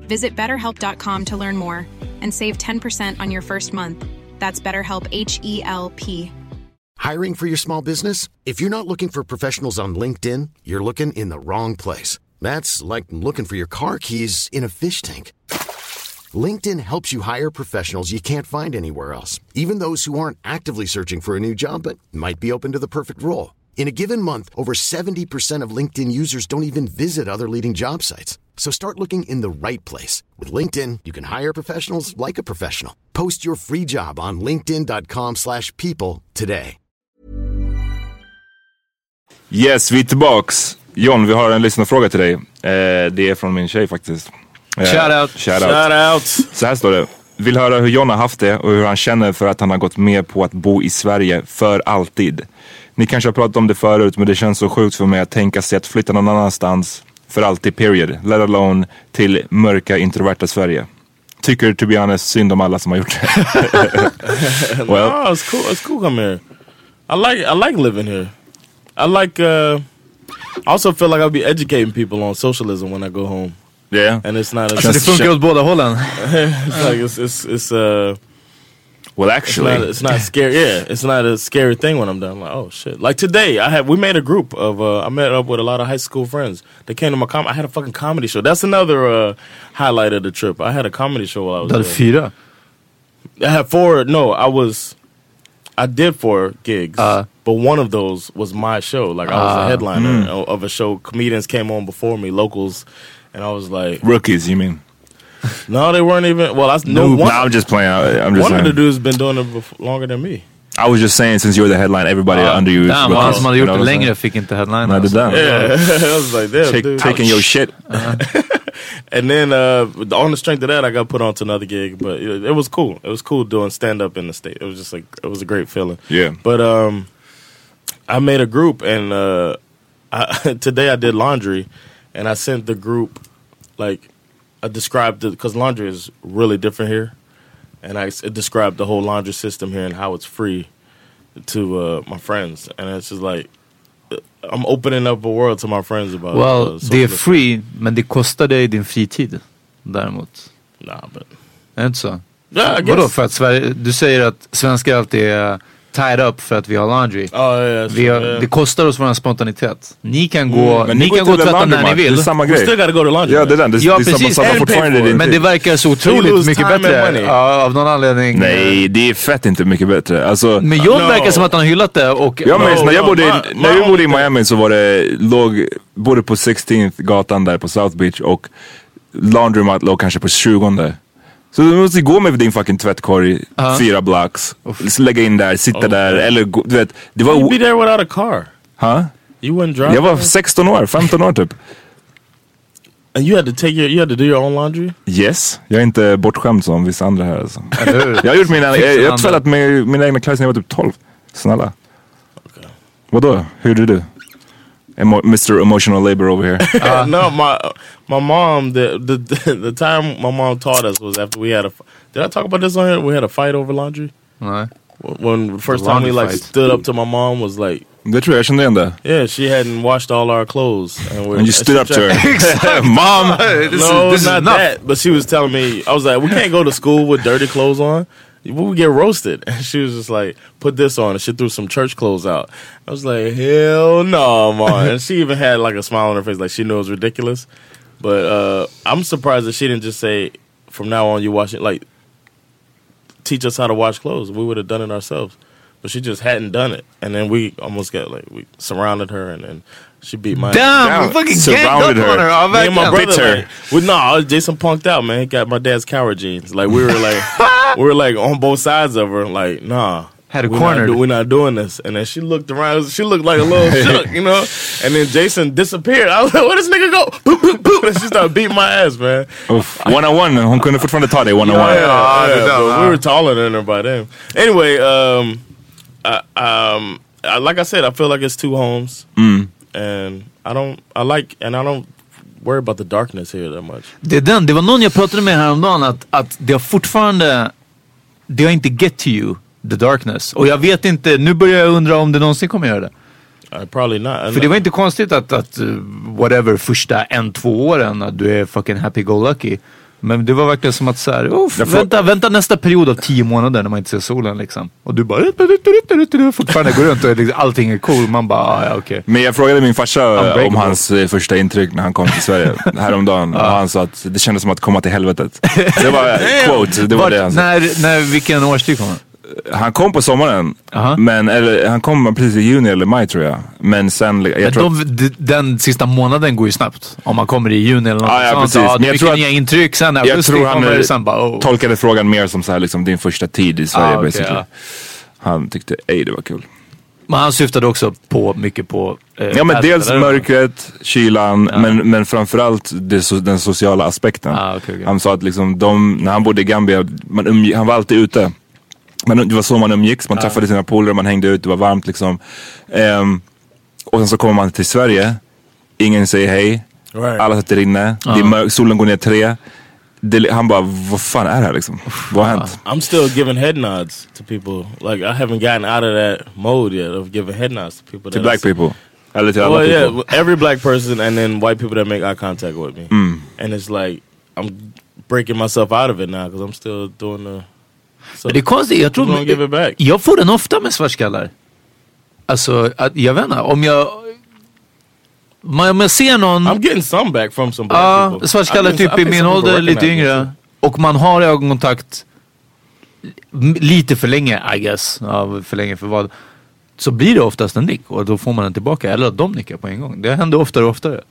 Visit betterhelp.com to learn more and save 10% on your first month. That's BetterHelp H E L P. Hiring for your small business? If you're not looking for professionals on LinkedIn, you're looking in the wrong place. That's like looking for your car keys in a fish tank. LinkedIn helps you hire professionals you can't find anywhere else, even those who aren't actively searching for a new job but might be open to the perfect role. In a given month, over 70% of LinkedIn users don't even visit other leading job sites. So start looking in the right place. With LinkedIn, you can hire professionals like a professional. Post your free job on linkedin.com/people slash people today. Yes, vi är tillbaks. John, vi har en lyssnarfråga till dig. Eh, det är från min tjej faktiskt. Eh, Shout out. Shout out. Shout out. Så här står det. Vill höra hur John har haft det och hur han känner för att han har gått med på att bo i Sverige för alltid. Ni kanske har pratat om det förut men det känns så sjukt för mig att tänka sig att flytta någon annanstans för alltid period. Let alone till mörka introverta Sverige. Tycker to be honest synd om alla som har gjort det. <laughs> well, no, it's cool. It's cool. Come here. I like. I like living here. I like. Uh, I also feel like I'll be educating people on socialism when I go home. yeah. And it's not. A, Så det funkar åt båda hållen. <laughs> it's like it's it's it's uh. Well It's actually. not, it's not scary. Yeah, it's not a scary thing when I'm done. I'm like, oh shit! Like today, I had we made a group of. Uh, I met up with a lot of high school friends. They came to my com. I had a fucking comedy show. That's another uh, highlight of the trip. I had a comedy show while I was Du there. fyra. I had four. No, I was. I did four gigs, Uh. but one of those was my show. Like I was Ah. a headliner o- of a show. Comedians came on before me, locals, and I was like, Rookies you mean? <laughs> no, they weren't even. Well, I no No, one. I'm just playing. I- I'm just one of the saying. dudes been doing it before, longer than me. I was just saying since you're the headline everybody Ah, under you is Damn, han rookies. som hade You gjort know det what I'm längre saying? fick inte headline. Nej, det alltså. där. Yeah, <laughs> I was like, damn, Take, dude. taking your shit. <laughs> And then uh, on the strength of that, I got put on to another gig, but it, it was cool. It was cool doing stand up in the state. It was just like it was a great feeling. Yeah. But um, I made a group, and uh, I, today I did laundry, and I sent the group like I described it because laundry is really different here, and I described the whole laundry system here and how it's free to uh, my friends, and it's just like uh, I'm opening up a world to my friends about. Well, uh, det är free, men det kostar dig din fritid. Däremot. Nah, but Är det inte så? Yeah, I Vadå för att Sverige, du säger att svenskar alltid är tied up för att vi har laundry. Oh, yeah, vi har, yeah. Det kostar oss vår spontanitet. Ni kan gå, Mm, ni går kan gå och till tvätta när ni vill. Det är samma grej. still gotta go to laundry. Ja, det är den. Det, Ja det är samma precis, And fortfarande. men det verkar så otroligt mycket bättre. Ja, av någon anledning. Nej, det är fett inte mycket bättre. Alltså, Men John No. verkar som att han har hyllat det och... jag minns No, när jag bodde, i, när jag bodde i Miami så var det, låg, bodde på 16th gatan där på South Beach och Laundromat låg kanske på 20 Så du måste gå med din fucking tvättkorg, fyra blocks, lägga in där, sitta där eller gå, du vet. Det You'd be var... there without a car. Ha? You wouldn't drive. Jag var 16 år, 15 år typ. and you had to take your, you had to do your own laundry. Yes, jag är inte bortskämd som vissa andra här alltså. Eller? Jag har gjort mina, jag, jag har tvättat mina egna kläder sedan jag var typ 12. Snälla. Vadå? Hur gjorde du? Emo Mr emotional labor over here. <laughs> Uh, no, my my mom. The, the the time my mom taught us was after we had a. Did I talk about this on here? We had a fight over laundry. Nej. When the first The time we like fight. stood up to my mom was like, Det tror jag, jag kände igen det. yeah, she hadn't washed all our clothes, and, we're, And you stood up to tried- her. <laughs> <laughs> Mom! This no, is, this is not enough. that. But she was telling me, I was like, we can't go to school with dirty clothes on. We would get roasted. <laughs> And she was just like, put this on. And she threw some church clothes out. I was like, hell no, man. <laughs> and she even had like a smile on her face, like she knew it was ridiculous. But uh, I'm surprised that she didn't just say, from now on, you wash it. Like, teach us how to wash clothes. We would have done it ourselves. But she just hadn't done it. And then we almost got like, we surrounded her and then she beat my Damn, Damn, we fucking surrounded ganged up on her. her. Ja, me and my verkligen. brother, her. like, we, no, Jason punked out, man. He got my dad's coward jeans. Like we were like, <laughs> we were like on both sides of her. Like, nah, Had her we're cornered. Not, we're not doing this. And then she looked around. She looked like a little <laughs> shook, you know. And then Jason disappeared. I was like, where this nigga go? Boop, boop, boop. And she started beating my ass, man. Uff, one on one, hon kunde fortfarande ta dig one on Yeah, one. yeah, det där, we were taller than her by then. Anyway, um, I, um, I, like I said, I feel like it's two homes, and I don't, I like, and I don't worry about the darkness here that much. Det, är den, det var någon jag pratade med häromdagen att, att det har fortfarande, det har inte get to you, the darkness. Och jag vet inte, nu börjar jag undra om det någonsin kommer göra det. Uh, probably not. För det var inte konstigt att, att uh, whatever, första en, två åren att du är fucking happy-go-lucky. Men det var verkligen som att såhär, Jag får- vänta, vänta nästa period av tio månader när man inte ser solen liksom. Och du bara fortfarande går runt och liksom, allting är cool. Man bara, ah, ja okej. Men jag frågade min farsa eh, om hans eh, första intryck när han kom till Sverige häromdagen. Och han sa att det kändes som att komma till helvetet. Det var eh, <laughs> quote, det var Vart- det han sa. när, när, vilken årstid kommer han kom på sommaren. Aha. Men, eller, han kom precis i juni eller maj tror jag. Men sen, jag Men tror de, den sista månaden går ju snabbt. Om man kommer i juni eller något Ja, ja, sånt. precis. Ja, Men jag tror att- nya intryck. Sen jag augusti tror han är- sen bara oh. tolkade frågan mer som så här, liksom, din första tid i Sverige Ah, basically. ja. Han tyckte ej det var kul. Men han syftade också på mycket på... Eh, Ja men dels eller? mörkret, kylan, men, men framförallt det, so- den sociala aspekten. Ah, okej, okej. Han sa att liksom de, när han bodde i Gambia, man han var alltid ute. Men det var så man umgicks, man träffade sina polare, man hängde ut, det var varmt liksom. Ehm, och sen så kommer man till Sverige, ingen säger hej, Right. alla sitter inne, det är solen går ner tre. Det, han bara, vad fan är det här liksom? Vad har hänt? I'm still giving head nods to people. Like I haven't gotten out of that mode yet of giving head nods to people. Till that black I people? Eller till alla Well, people? yeah, every black person, and then white people that make eye contact with me, Mm. and it's like I'm breaking myself out of it now because I'm still doing the. So Men det är konstigt, jag tror... Jag får den ofta med svartskallar. Alltså, jag vet inte. Om jag... Om jag ser någon... I'm getting some back from some black Ja, people. svartskallar typ I min ålder, lite yngre. Och man har ögonkontakt lite för länge, I guess. Ja, för länge för vad. Så blir det oftast en nick och då får man den tillbaka. Eller att de nickar på en gång. Det händer oftare och oftare.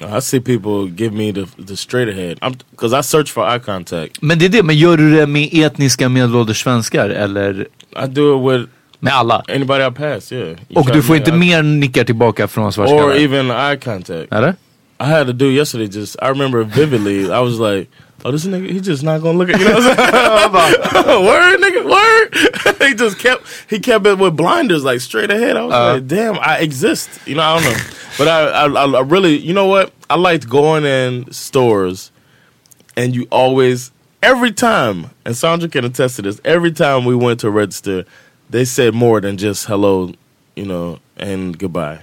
I see people give me the the straight ahead. Because I search for eye contact. Men det är det, men gör du det med etniska medelålders svenskar eller I do it with med alla? anybody I pass. Yeah. You Och du får inte mer nickar tillbaka från or svartskallar? even eye contact. Eller? I had to do yesterday. Just I remember vividly. I was like, "Oh, this nigga, he just not gonna look at you." Know what I'm saying? <laughs> <laughs> word, nigga, word. <laughs> he just kept he kept it with blinders, like straight ahead. I was Uh. like, "Damn, I exist." You know, I don't know, but I, I, I really, you know what? I liked going in stores, and you always, every time, and Sandra can attest to this. Every time we went to register, they said more than just hello, you know, and goodbye.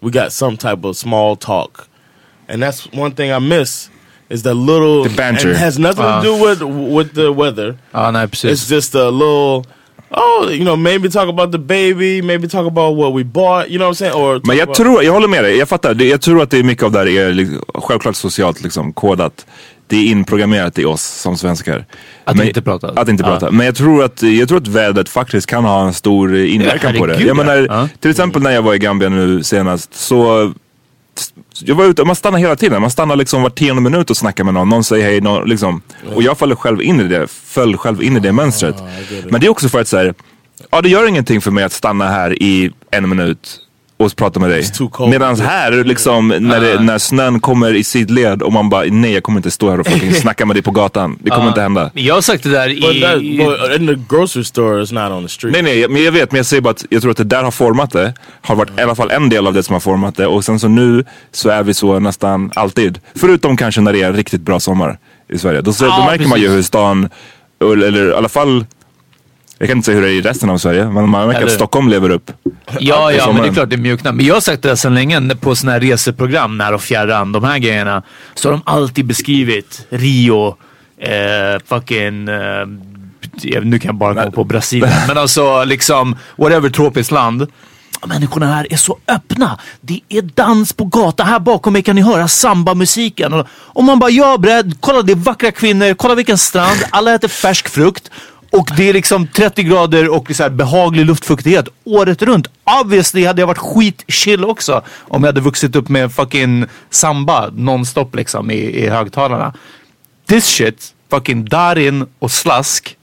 We got some type of small talk. And that's one thing I miss is the little The banter. And it has nothing Uh. to do with with the weather. Ja, nej precis. It's just a little oh, you know, maybe talk about the baby, maybe talk about what we bought, you know what I'm saying? Or Men jag tror, jag håller med dig, jag fattar. Det- Jag tror att det är mycket av det här är liksom, självklart socialt liksom, kodat. Det är inprogrammerat i oss som svenskar. Att Men- inte prata. Att inte prata. Men jag tror, att, jag tror att vädret faktiskt kan ha en stor inverkan Ja, på det. Jag menar, ja. till exempel när jag var i Gambia nu senast så jag var ute, man stannar hela tiden. Man stannar liksom var tionde minut och snackar med någon. Någon säger hej. Någon, liksom. Och jag faller själv in i det. Föll själv in i det mönstret. Men det är också för att säga, ja det gör ingenting för mig att stanna här i en minut och prata med dig. Medan här, liksom, när, det, när snön kommer i sidled och man bara, nej jag kommer inte stå här och fucking <laughs> snacka med dig på gatan. Det kommer inte hända. Jag har sagt det där But, that, i... but in the grocery store, it's not on the street. Nej nej, men jag vet, men jag säger bara att jag tror att det där har format det. Har varit i alla fall en del av det som har format det. Och sen så nu så är vi så nästan alltid. Förutom kanske när det är en riktigt bra sommar i Sverige. Då, så, Ja, då märker man ju precis. hur stan, eller, eller i alla fall, jag kan inte säga hur det är i resten av Sverige. Men man märker Eller- att Stockholm lever upp. Ja, ja, men det är klart det mjuknar. Men jag har sagt det här sedan länge på såna här reseprogram, när och fjärran, de här grejerna. Så har de alltid beskrivit Rio, eh, fucking... Eh, nu kan jag bara komma på Brasilien. <laughs> Men alltså liksom, whatever tropiskt land. Människorna här är så öppna. Det är dans på gatan. Här bakom mig kan ni höra samba-musiken. Och, man bara, ja bredd, kolla det är vackra kvinnor, kolla vilken strand, alla äter färsk frukt. Och det är liksom 30 grader och så här behaglig luftfuktighet året runt. Obviously hade jag varit skitchill också om jag hade vuxit upp med fucking samba nonstop liksom i, i högtalarna. This shit, fucking Darin och slask.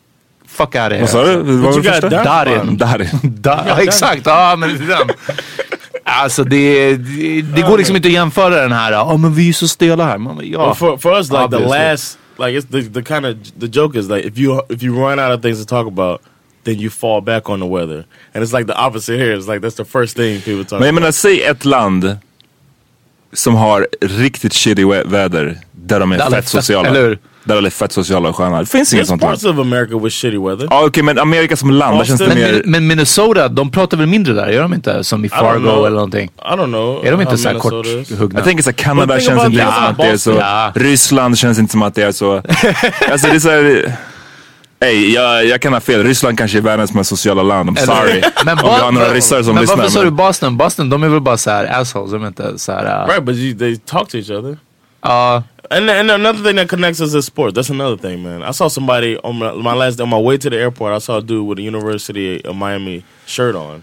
Fuck out of here. Vad sa du? Vad var you det got första? Dar- Darin. Darin. <laughs> Da, ja, exakt, ja men det är den. Alltså det, det, det går liksom inte att jämföra den här, ja men vi är så stela här. Man, ja. Well, for for us, like the Obviously. last, like it's the the kind of the joke is like if you if you run out of things to talk about, then you fall back on the weather, and it's like the opposite here. It's like that's the first thing people talk. Men jag about. menar, säg ett land som har riktigt shitty vä- väder. Där de är Där fett fett- sociala. eller hur? Där de är fett sociala och sköna. Det finns inget sånt land. parts of America with shitty weather. Ja okej men Amerika som land, där känns det mer... Men, Minnesota, de pratar väl mindre där? Gör de inte? Som i Fargo eller någonting? I don't know. Är de inte how så här Minnesota is. korthuggna? Jag tänker såhär, Kanada känns inte som att det är så. Ryssland känns inte som att det är så. <laughs> alltså det är såhär... Ey, jag, jag kan ha fel. Ryssland kanske är världens mest sociala land. I'm sorry. <laughs> Men, Om vi har några ryssar som men lyssnar. varför sa men- du Boston? Boston, de är väl bara så här assholes, de är inte så här... uh, Right, but you, they talk to each other. Ja, And, and another thing that connects us is sport. That's another thing, man. I saw somebody on my, my last on my way to the airport. I saw a dude with a University of Miami shirt on,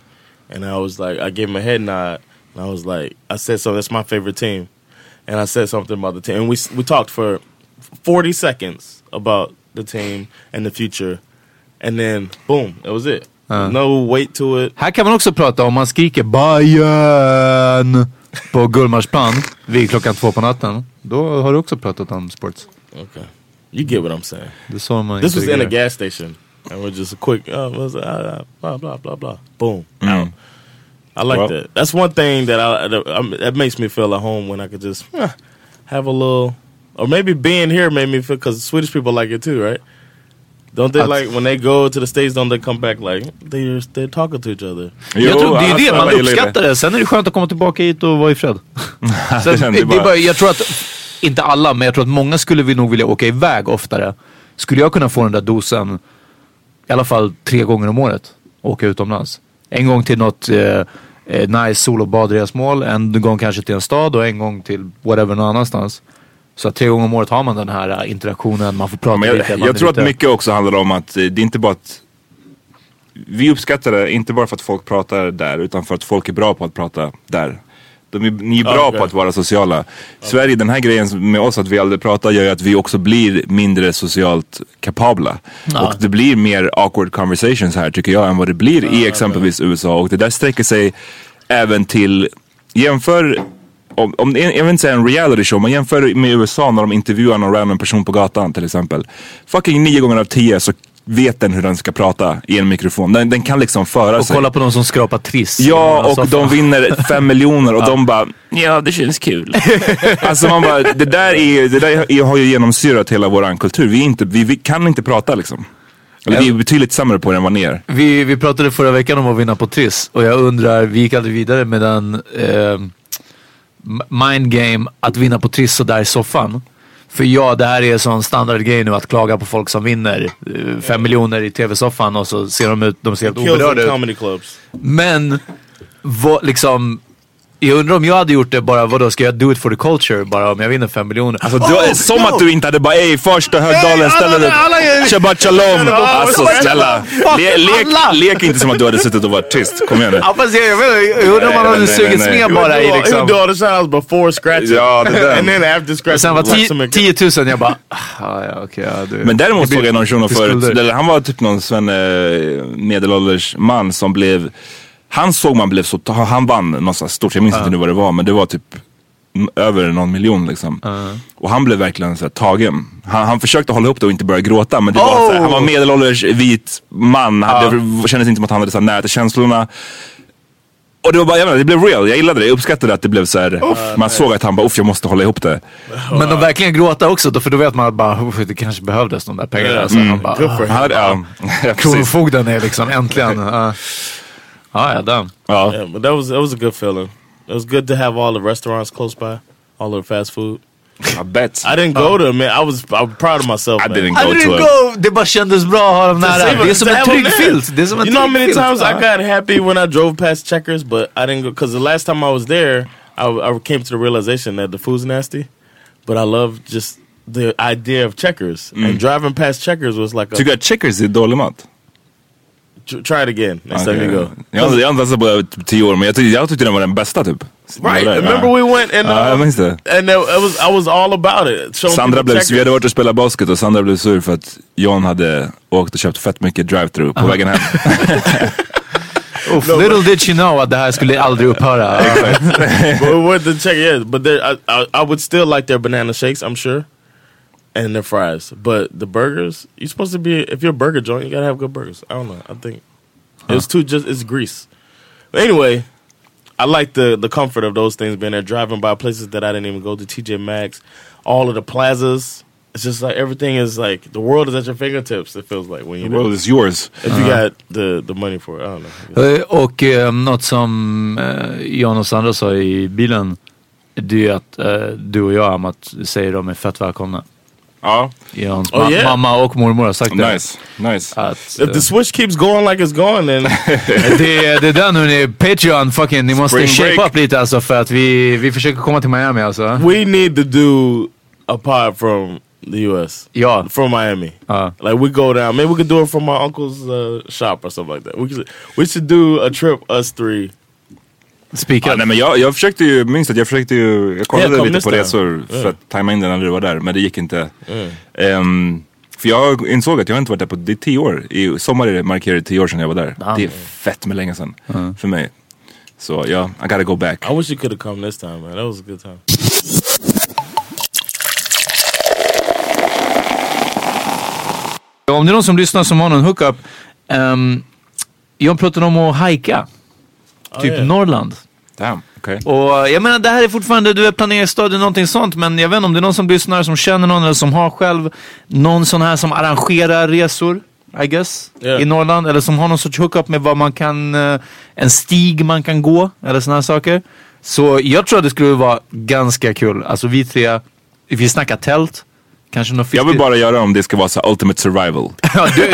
and I was like, I gave him a head nod, and I was like, I said, so that's my favorite team, and I said something about the team, and we we talked for forty seconds about the team and the future, and then boom, that was it. No weight to it. Här kan man också prata om man skriker Bayern på Gullmarsplan vid klockan två på natten. Då har du också pratat om sports. Okay, you get what I'm saying. Det man This was in a gas station, and we're just a quick, uh, was, uh, blah blah blah blah, boom, Mm. out. I like Well- that. That's one thing that I that, um, that makes me feel at home when I could just huh, have a little, or maybe being here made me feel because Swedish people like it too, right? Don't they Att- like when they go to the states? Don't they come back like they're they're talking to each other? Jag tror, det är det, man uppskattar det. Sen är det skönt att komma tillbaka hit och vara i fred. <laughs> Sen, det, jag det är bara- bara, jag tror att, inte alla, men jag tror att många skulle vi nog vilja åka iväg oftare. Skulle jag kunna få den där dosen, i alla fall tre gånger om året, åka utomlands. En gång till något eh, eh, nice sol och badresmål, en gång kanske till en stad och en gång till whatever någon annanstans. Så att tre gånger om året har man den här eh, interaktionen, man får prata Men lite. jag, man jag tror att lite- mycket också handlar om att eh, det är inte bara att vi uppskattar det inte bara för att folk pratar där utan för att folk är bra på att prata där. De är, ni är bra Okej. på att vara sociala. Sverige, den här grejen med oss att vi aldrig pratar gör ju att vi också blir mindre socialt kapabla. Och det blir mer awkward conversations här tycker jag än vad det blir i exempelvis USA. Och det där sträcker sig även till, jämför om, om, jag vill inte säga en reality show, men jämför med USA när de intervjuar någon random person på gatan till exempel. Fucking nio gånger av tio så vet den hur den ska prata i en mikrofon. Den, den kan liksom föra Och sig. kolla på de som skrapar triss. Ja, och de vinner fem miljoner och <laughs> de bara, ja det känns kul. <laughs> alltså man bara, det där, är, det där är, har ju genomsyrat hela våran kultur. Vi, inte, vi, vi kan inte prata liksom. Eller vi är betydligt sämre på det än vad ni är. Vi, vi pratade förra veckan om att vinna på Triss och jag undrar, vi gick aldrig vidare med den eh, mind game att vinna på Triss sådär i soffan. För ja, det här är sån standardgrej nu att klaga på folk som vinner eh, fem miljoner i tv-soffan och så ser de ut, de ser helt oberörda ut. Men, vad, liksom, jag undrar om jag hade gjort det bara, vadå, ska jag do it for the culture bara om jag vinner fem miljoner? Alltså, du, som att du inte hade bara, ej första Högdalen, ställ dig upp. Shabbat shalom. Alltså snälla, le, lek, lek inte som att du hade suttit och varit tyst. Kom igen nu. Ja fast jag, jag, jag, jag undrar om man hade sugits med bara i liksom... do all the sounds before scratching. Ja, det där. and then after scratching. Sen var like some- 10 10 000, jag bara, ah, ja okej. ja, du- Men däremot såg jag någon shuno förut, han var typ någon sven, eh, medelålders man som blev, han såg man blev så, han vann något stort, jag minns inte nu vad det var, men det var typ över någon miljon liksom. Och han blev verkligen så här, tagen. Han, han försökte hålla ihop det och inte börja gråta men det var så här, han var medelålders vit man, hade, det kändes inte som att han hade så här, nära till känslorna. Och det var bara, jag menar, det blev real, jag gillade det, jag uppskattade att det blev så här, man såg att han bara, uff jag måste hålla ihop det. Men de verkligen gråta också, då, för då vet man att bara, "Uff, det kanske behövdes de där pengarna. Så han bara, him. Han hade, ja, <laughs> ja. Kronofogden är liksom äntligen. Uh, ja, ja, damn. Ja. Yeah, but that was that was a good feeling. It was good to have all the restaurants close by, all the fast food. I bet. I didn't go to them, man. I was I'm proud of myself. I man. didn't go to didn't it. go! Det bara kändes bra att ha dem nära. Det är som To en have trygg filt. Det är som en You know how trygg many filt. times I got happy when I drove past Checkers, but I didn't go because the last time I was there, I, I came to the realization that the food's nasty. But I love just the idea of Checkers and mm. driving past Checkers was like a Tycker du att checkers är dålig mat? Tr- try it again next Okej. time you go. Jag har jag har inte testat på tio år men jag tyckte, jag tyckte den var den bästa typ. Right, Ja. remember we went and Ja, jag uh, minns det. and it was I was all about it. Showing Sandra blev, vi hade varit och spelat basket och Sandra blev sur för att John hade åkt och köpt fett mycket drive-through på vägen hem. <laughs> Uff, little did she know att det här skulle aldrig upphöra. <laughs> but we went to check yeah, but there, I, I I would still like their banana shakes, I'm sure, and their fries. But the burgers, you're supposed to be if you're a burger joint, you gotta have good burgers. I don't know. I think it's too just it's grease. But anyway, I like the the comfort of those things being there, driving by places that I didn't even go to. TJ Maxx, all of the plazas. It's just like everything is like the world is at your fingertips. It feels like when The world is yours. if you got the the money for it. I don't know. Eh, Och eh, något som eh, Jan och Sandra sa i bilen, det är att eh, du och jag Amat säger de är fett välkomna. Ja, Jans Oh, ma- yeah. mamma och mormor har sagt det. nice. Nice. Att, If eh, the switch keeps going like it's going, then det, <laughs> det är den hörni, Patreon fucking, ni måste shape break. up lite alltså för att vi, vi försöker komma till Miami alltså. we need to do a pod from the US. Ja. From Miami. Uh. Like we go down. Maybe we could do it from my uncle's uh, shop or something like that. We should, we should do a trip, us three. Spika. Ja, nej, men jag, jag försökte ju, minns att jag försökte ju, jag kollade Ja, kom lite på resor för Ja. att tajma in det när du var där, men det gick inte. Mm. Ehm, för jag insåg att jag har inte varit där på, det är tio år. I sommar är det markerar tio år sedan jag var där. Damn. Det är fett med länge sedan för mig. Så ja, I gotta go back. I wish you could have come this time, man. That was a good time. Om det är någon som lyssnar som har någon hookup. Um, jag pratade om att hajka. Typ yeah. Norrland. Damn, okej. Och jag menar det här är fortfarande, du är planeringsstadiet någonting sånt. Men jag vet inte om det är någon som lyssnar som känner någon eller som har själv någon sån här som arrangerar resor. I guess. Yeah. I Norrland. Eller som har någon sorts hookup med vad man kan, eh, en stig man kan gå. Eller såna här saker. Så jag tror att det skulle vara ganska kul. Alltså vi tre, vi snackar tält. Kanske något Jag vill bara göra om det ska vara så ultimate survival. <laughs> Ja, du,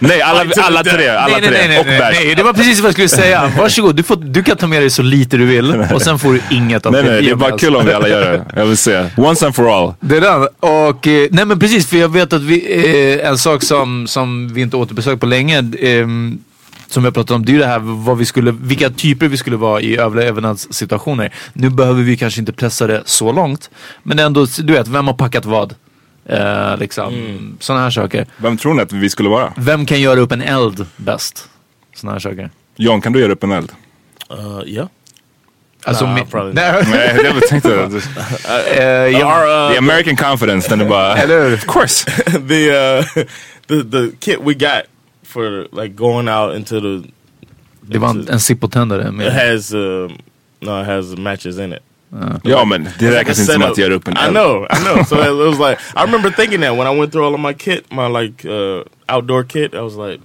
nej, alla, alla tre, alla nej, nej, tre. nej, nej, och nej, bärs. nej, det var precis vad jag skulle säga. <laughs> Varsågod, du, får, du kan ta med dig så lite du vill och sen får du inget av Nej, nej, det är bara alltså. kul om vi alla gör det. Jag vill se. Once and for all. Det är den. Och, eh, nej men precis, för jag vet att vi, eh, en sak som, som vi inte återbesökt på länge, ehm, som vi har pratat om, det är ju det här vad vi skulle, vilka typer vi skulle vara i överlevnadssituationer. Nu behöver vi kanske inte pressa det så långt, men ändå, du vet, vem har packat vad? Eh, liksom, Mm. sådana här saker. Vem tror ni att vi skulle vara? Vem kan göra upp en eld bäst? Sådana här saker. John, kan du göra upp en eld? Uh, yeah. Alltså, Nah, probably. Nej. Nej, jag tänkte... <laughs> Eh, ja. Our, uh, The American confidence, den är bara... Eller? Of course! <laughs> the uh <laughs> the the kit we got for like going out into the Det var en, en Zippo-tändare. it has um no it has matches in it. Ja men det It's like räknas a inte som att göra upp en I know, I know. So <laughs> it was like I remember thinking that when I went through all of my kit, my like uh, outdoor kit. I was like,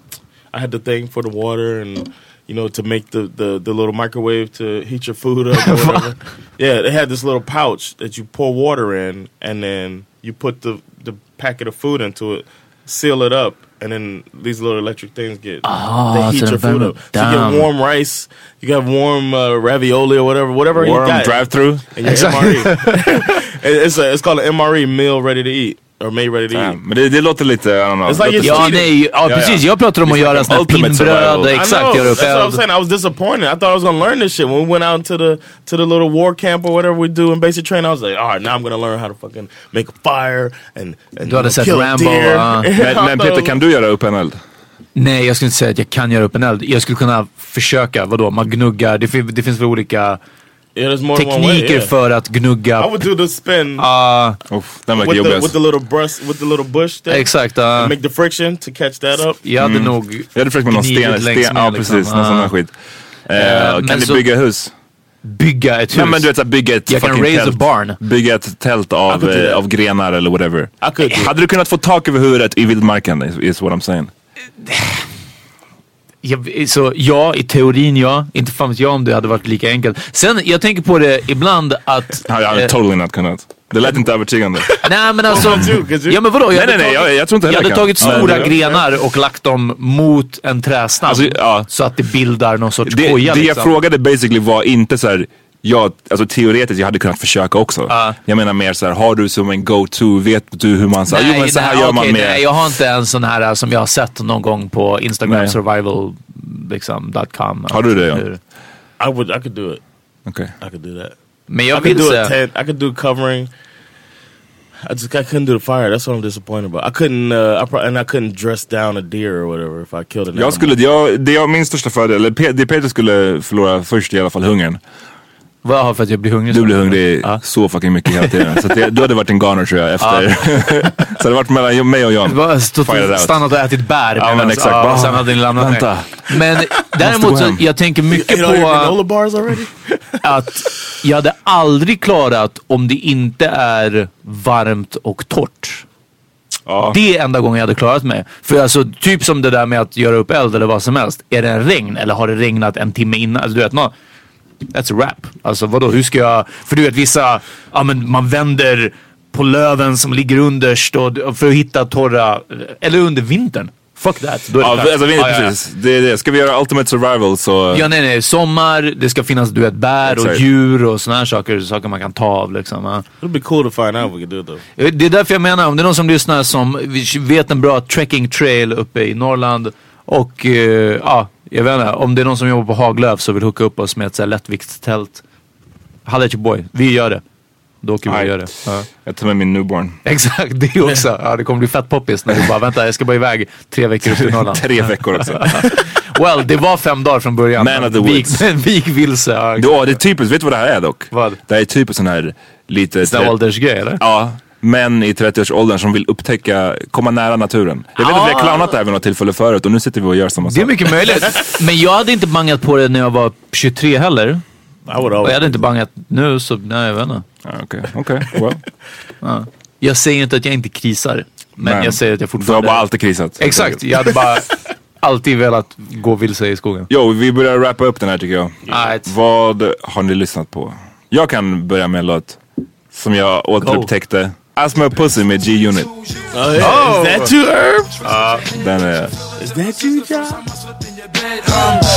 I had the thing for the water and you know to make the the, the little microwave to heat your food up. Or <laughs> whatever. yeah, they had this little pouch that you pour water in, and then you put the the packet of food into it, seal it up. And then these little electric things get Ah, they heat your food up. So you get warm rice, you got warm uh, ravioli or whatever, whatever you Warm got. drive-through. And your Exactly. MRE. <laughs> <laughs> It's, a, it's called an MRE, meal ready to eat. Or made ready to eat. Men det, det låter lite, I don't know. It's like you're Ja, nej, ja, Ja, ja. precis. Jag pratar om att It's göra like survival. I exakt, göra upp That's what I'm saying. I was disappointed. I thought I was gonna learn this shit when we went out to the to the little war camp or whatever we do in basic training. I was like, all right, now I'm gonna learn how to fucking make a fire and, and Du hade sett kill a Rambo. I <laughs> Men, men Peter, kan du göra upp en eld? Nej, jag skulle inte säga att jag kan göra upp en eld. Jag skulle kunna försöka, vadå, man gnuggar. Det, det finns väl olika Yeah, tekniker Yeah. för att gnugga. I would do the spin Ah, Uff, den verkar jobbigast. with the little brush with the little bush thing. exakt. ah. Make the friction to catch that up. jag hade nog Jag hade försökt med någon sten, sten med, ja liksom. precis, någon sån Ah. här skit. Men kan ni så- bygga hus? bygga ett hus. Nej men du vet, bygga ett Jag kan fucking raise a tält. barn. Bygga ett tält av, eh, av grenar eller whatever. Hade du kunnat få tak över huvudet i vildmarken is, is what I'm saying. <laughs> Jag, så ja, i teorin ja. Inte fan vet jag om det hade varit lika enkelt. Sen, jag tänker på det ibland att... <laughs> Jag hade eh, totally not kunnat. Det lät inte övertygande. <laughs> Nej men alltså... <laughs> Oh, ja men vadå? Jag Nej, hade nej, nej, tagit, jag- jag tror inte jag heller hade kan. tagit Ja, stora det- grenar och lagt dem mot en trädstam. Alltså, ja. Så att det bildar någon sorts Det, koja det jag liksom. frågade basically var inte så här. Ja, alltså teoretiskt, jag hade kunnat försöka också. Ja. Jag menar mer så här, har du som en go-to, vet du hur man så här, jo men så här nej, gör man med... Nej, jag har inte en sån här som jag har sett någon gång på Instagram Nej. survival liksom, dot .com. Har du det, ja? Hur- I would. I could do it. Okej. I could do that. Men I jag could vill do a tent. I could do covering. I just I couldn't do the fire. That's what I'm disappointed about. I couldn't. Uh, I pro- and I couldn't dress down a deer or whatever if I killed an Jag animal. skulle, jag, det är min största fördel, eller Pe- det Peter skulle förlora först i alla fall hungern. Vad för att jag blir hungrig? Du blir hungrig Ja. så fucking mycket hela tiden. så att det, du hade varit en goner tror jag efter. <laughs> så det hade varit mellan mig och John. Bara stått stannat och ätit bär. Ja, men exakt. Ja, sen hade ni lämnat vänta. Men däremot så, jag tänker mycket på <laughs> att jag hade aldrig klarat om det inte är varmt och torrt. Ja. Det är enda gången jag hade klarat mig. För alltså typ som det där med att göra upp eld eller vad som helst. Är det en regn eller har det regnat en timme innan? Alltså, du vet, no, that's a wrap. Alltså vadå, hur ska jag... För du vet vissa, ja men man vänder på löven som ligger underst och, för att hitta torra, eller under vintern. fuck that. Då är det Ja, klart. alltså, vi, Ja, ja, ja. precis. Det är det. Ska vi göra Ultimate Survival så... Ja nej nej, sommar, det ska finnas du vet bär och djur och såna här saker, saker man kan ta av liksom. ja. It'd be cool to find out if we could do it though. Det är därför jag menar, om det är någon som lyssnar som vet en bra trekking trail uppe i Norrland och eh, ja, jag vet inte, om det är någon som jobbar på Haglöf så vill hooka upp oss med ett så här lättviktstält. Boy, vi gör det. Då åker vi och gör det. Ja. Jag tar med min newborn. Exakt, det också. Ja, det kommer bli fett poppis när du bara, vänta jag ska bara iväg tre veckor upp i Norrland. <laughs> Tre veckor också. well, det var fem dagar från början. Man of the woods. <laughs> gick- Vi gick vilse. Ja, det är typiskt. Vet du vad det här är dock? Vad? Det här är typiskt sån här lite... Sån åldersgrej eller? Ja, män i 30-årsåldern som vill upptäcka, komma nära naturen. Jag vet att vi har clownat det här vid något tillfälle förut och nu sitter vi och gör samma sak. Det är mycket möjligt. <laughs> Men jag hade inte bangat på det när jag var 23 heller. Och jag hade inte bangat nu så, nej jag vet inte. Ja, Okej, okej. Well. <laughs> Ja. Jag säger inte att jag inte krisar. Men, Men jag säger att jag Du har fortfarande... bara alltid krisat. Exakt, jag hade bara <laughs> alltid velat gå vilse i skogen. Jo, vi börjar wrappa upp den här tycker jag. Alright. Vad har ni lyssnat på? Jag kan börja med en låt som jag återupptäckte. Asthma Pussy med G-Unit. Oh, yeah. Is that you, Herb? Den är... Is that you, John?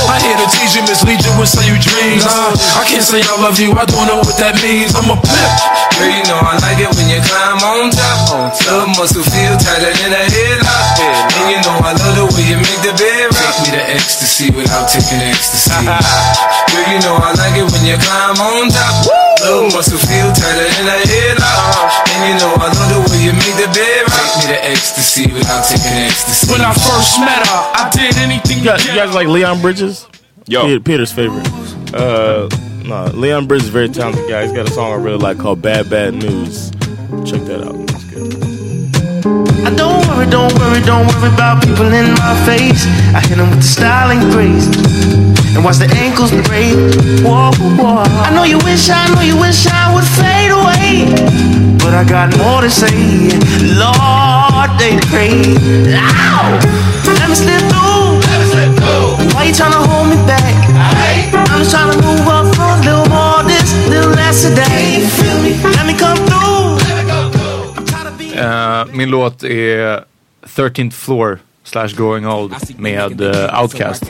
I hear the tease you mislead you and say you dreams. Uh, I can't say I love you, I don't know what that means. I'm a pimp. Girl, you know I like it when you climb on top. On top, muscle feel tighter than a headlock. And you know I love the way you make the bed rock. Take me to ecstasy without taking ecstasy. <laughs> Girl, you know I like it when you climb on top. Love muscle feel tighter than a headlock. And you know I love the way you make the bed rock. Take me to ecstasy without taking ecstasy. When I first met her, I did anything You guys, you guys like Leon Bridges? Yo. Peter, Peter's favorite. Uh, no, Leon Bridges is a very talented guy. He's got a song I really like called Bad Bad News. Check that out. It's good. I don't worry, don't worry, don't worry about people in my face. I hit them with the style and grace. And watch the ankles break. Whoa, whoa. I know you wish, I know you wish I would fade away. But I got more to say. Lord, they pray. Ow! Let me slip through. Let me slip through. Why you tryna hold me back? I'm just tryna move up for a little more this, little less a day. Feel me? Let me come through. Let me come through. I'm tired of being Eh, min låt är 13th floor slash Growing Old med uh, OutKast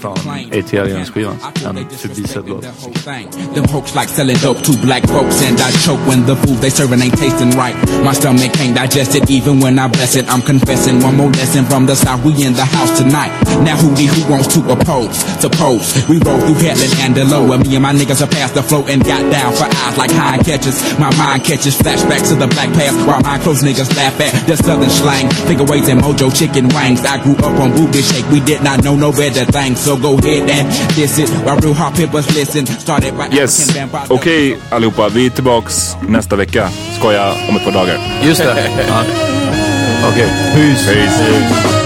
från ATLiens-skivan. En förbisedd låt. Them hoax like selling dope to black folks and I choke when the food they serving ain't tasting right. My stomach can't digest it even when I bless it. I'm confessing one more lesson from the south. We in the house tonight. Now who the who wants to oppose? Suppose we roll through Headland and Delowe and me and my niggas are past the flow and got down for eyes like hind catches. My mind catches flashbacks to the black past while my close niggas laugh at the southern slang. Figure and mojo chicken wings. I grew up on booty shake. We did not know no better things. So go ahead and diss it while real hot pimpers listen. Started by Yes, African vampires. okej allihopa. Vi är tillbaks nästa vecka. Skoja om ett par dagar. Just det. <laughs> Ja. Okej, peace. Peace.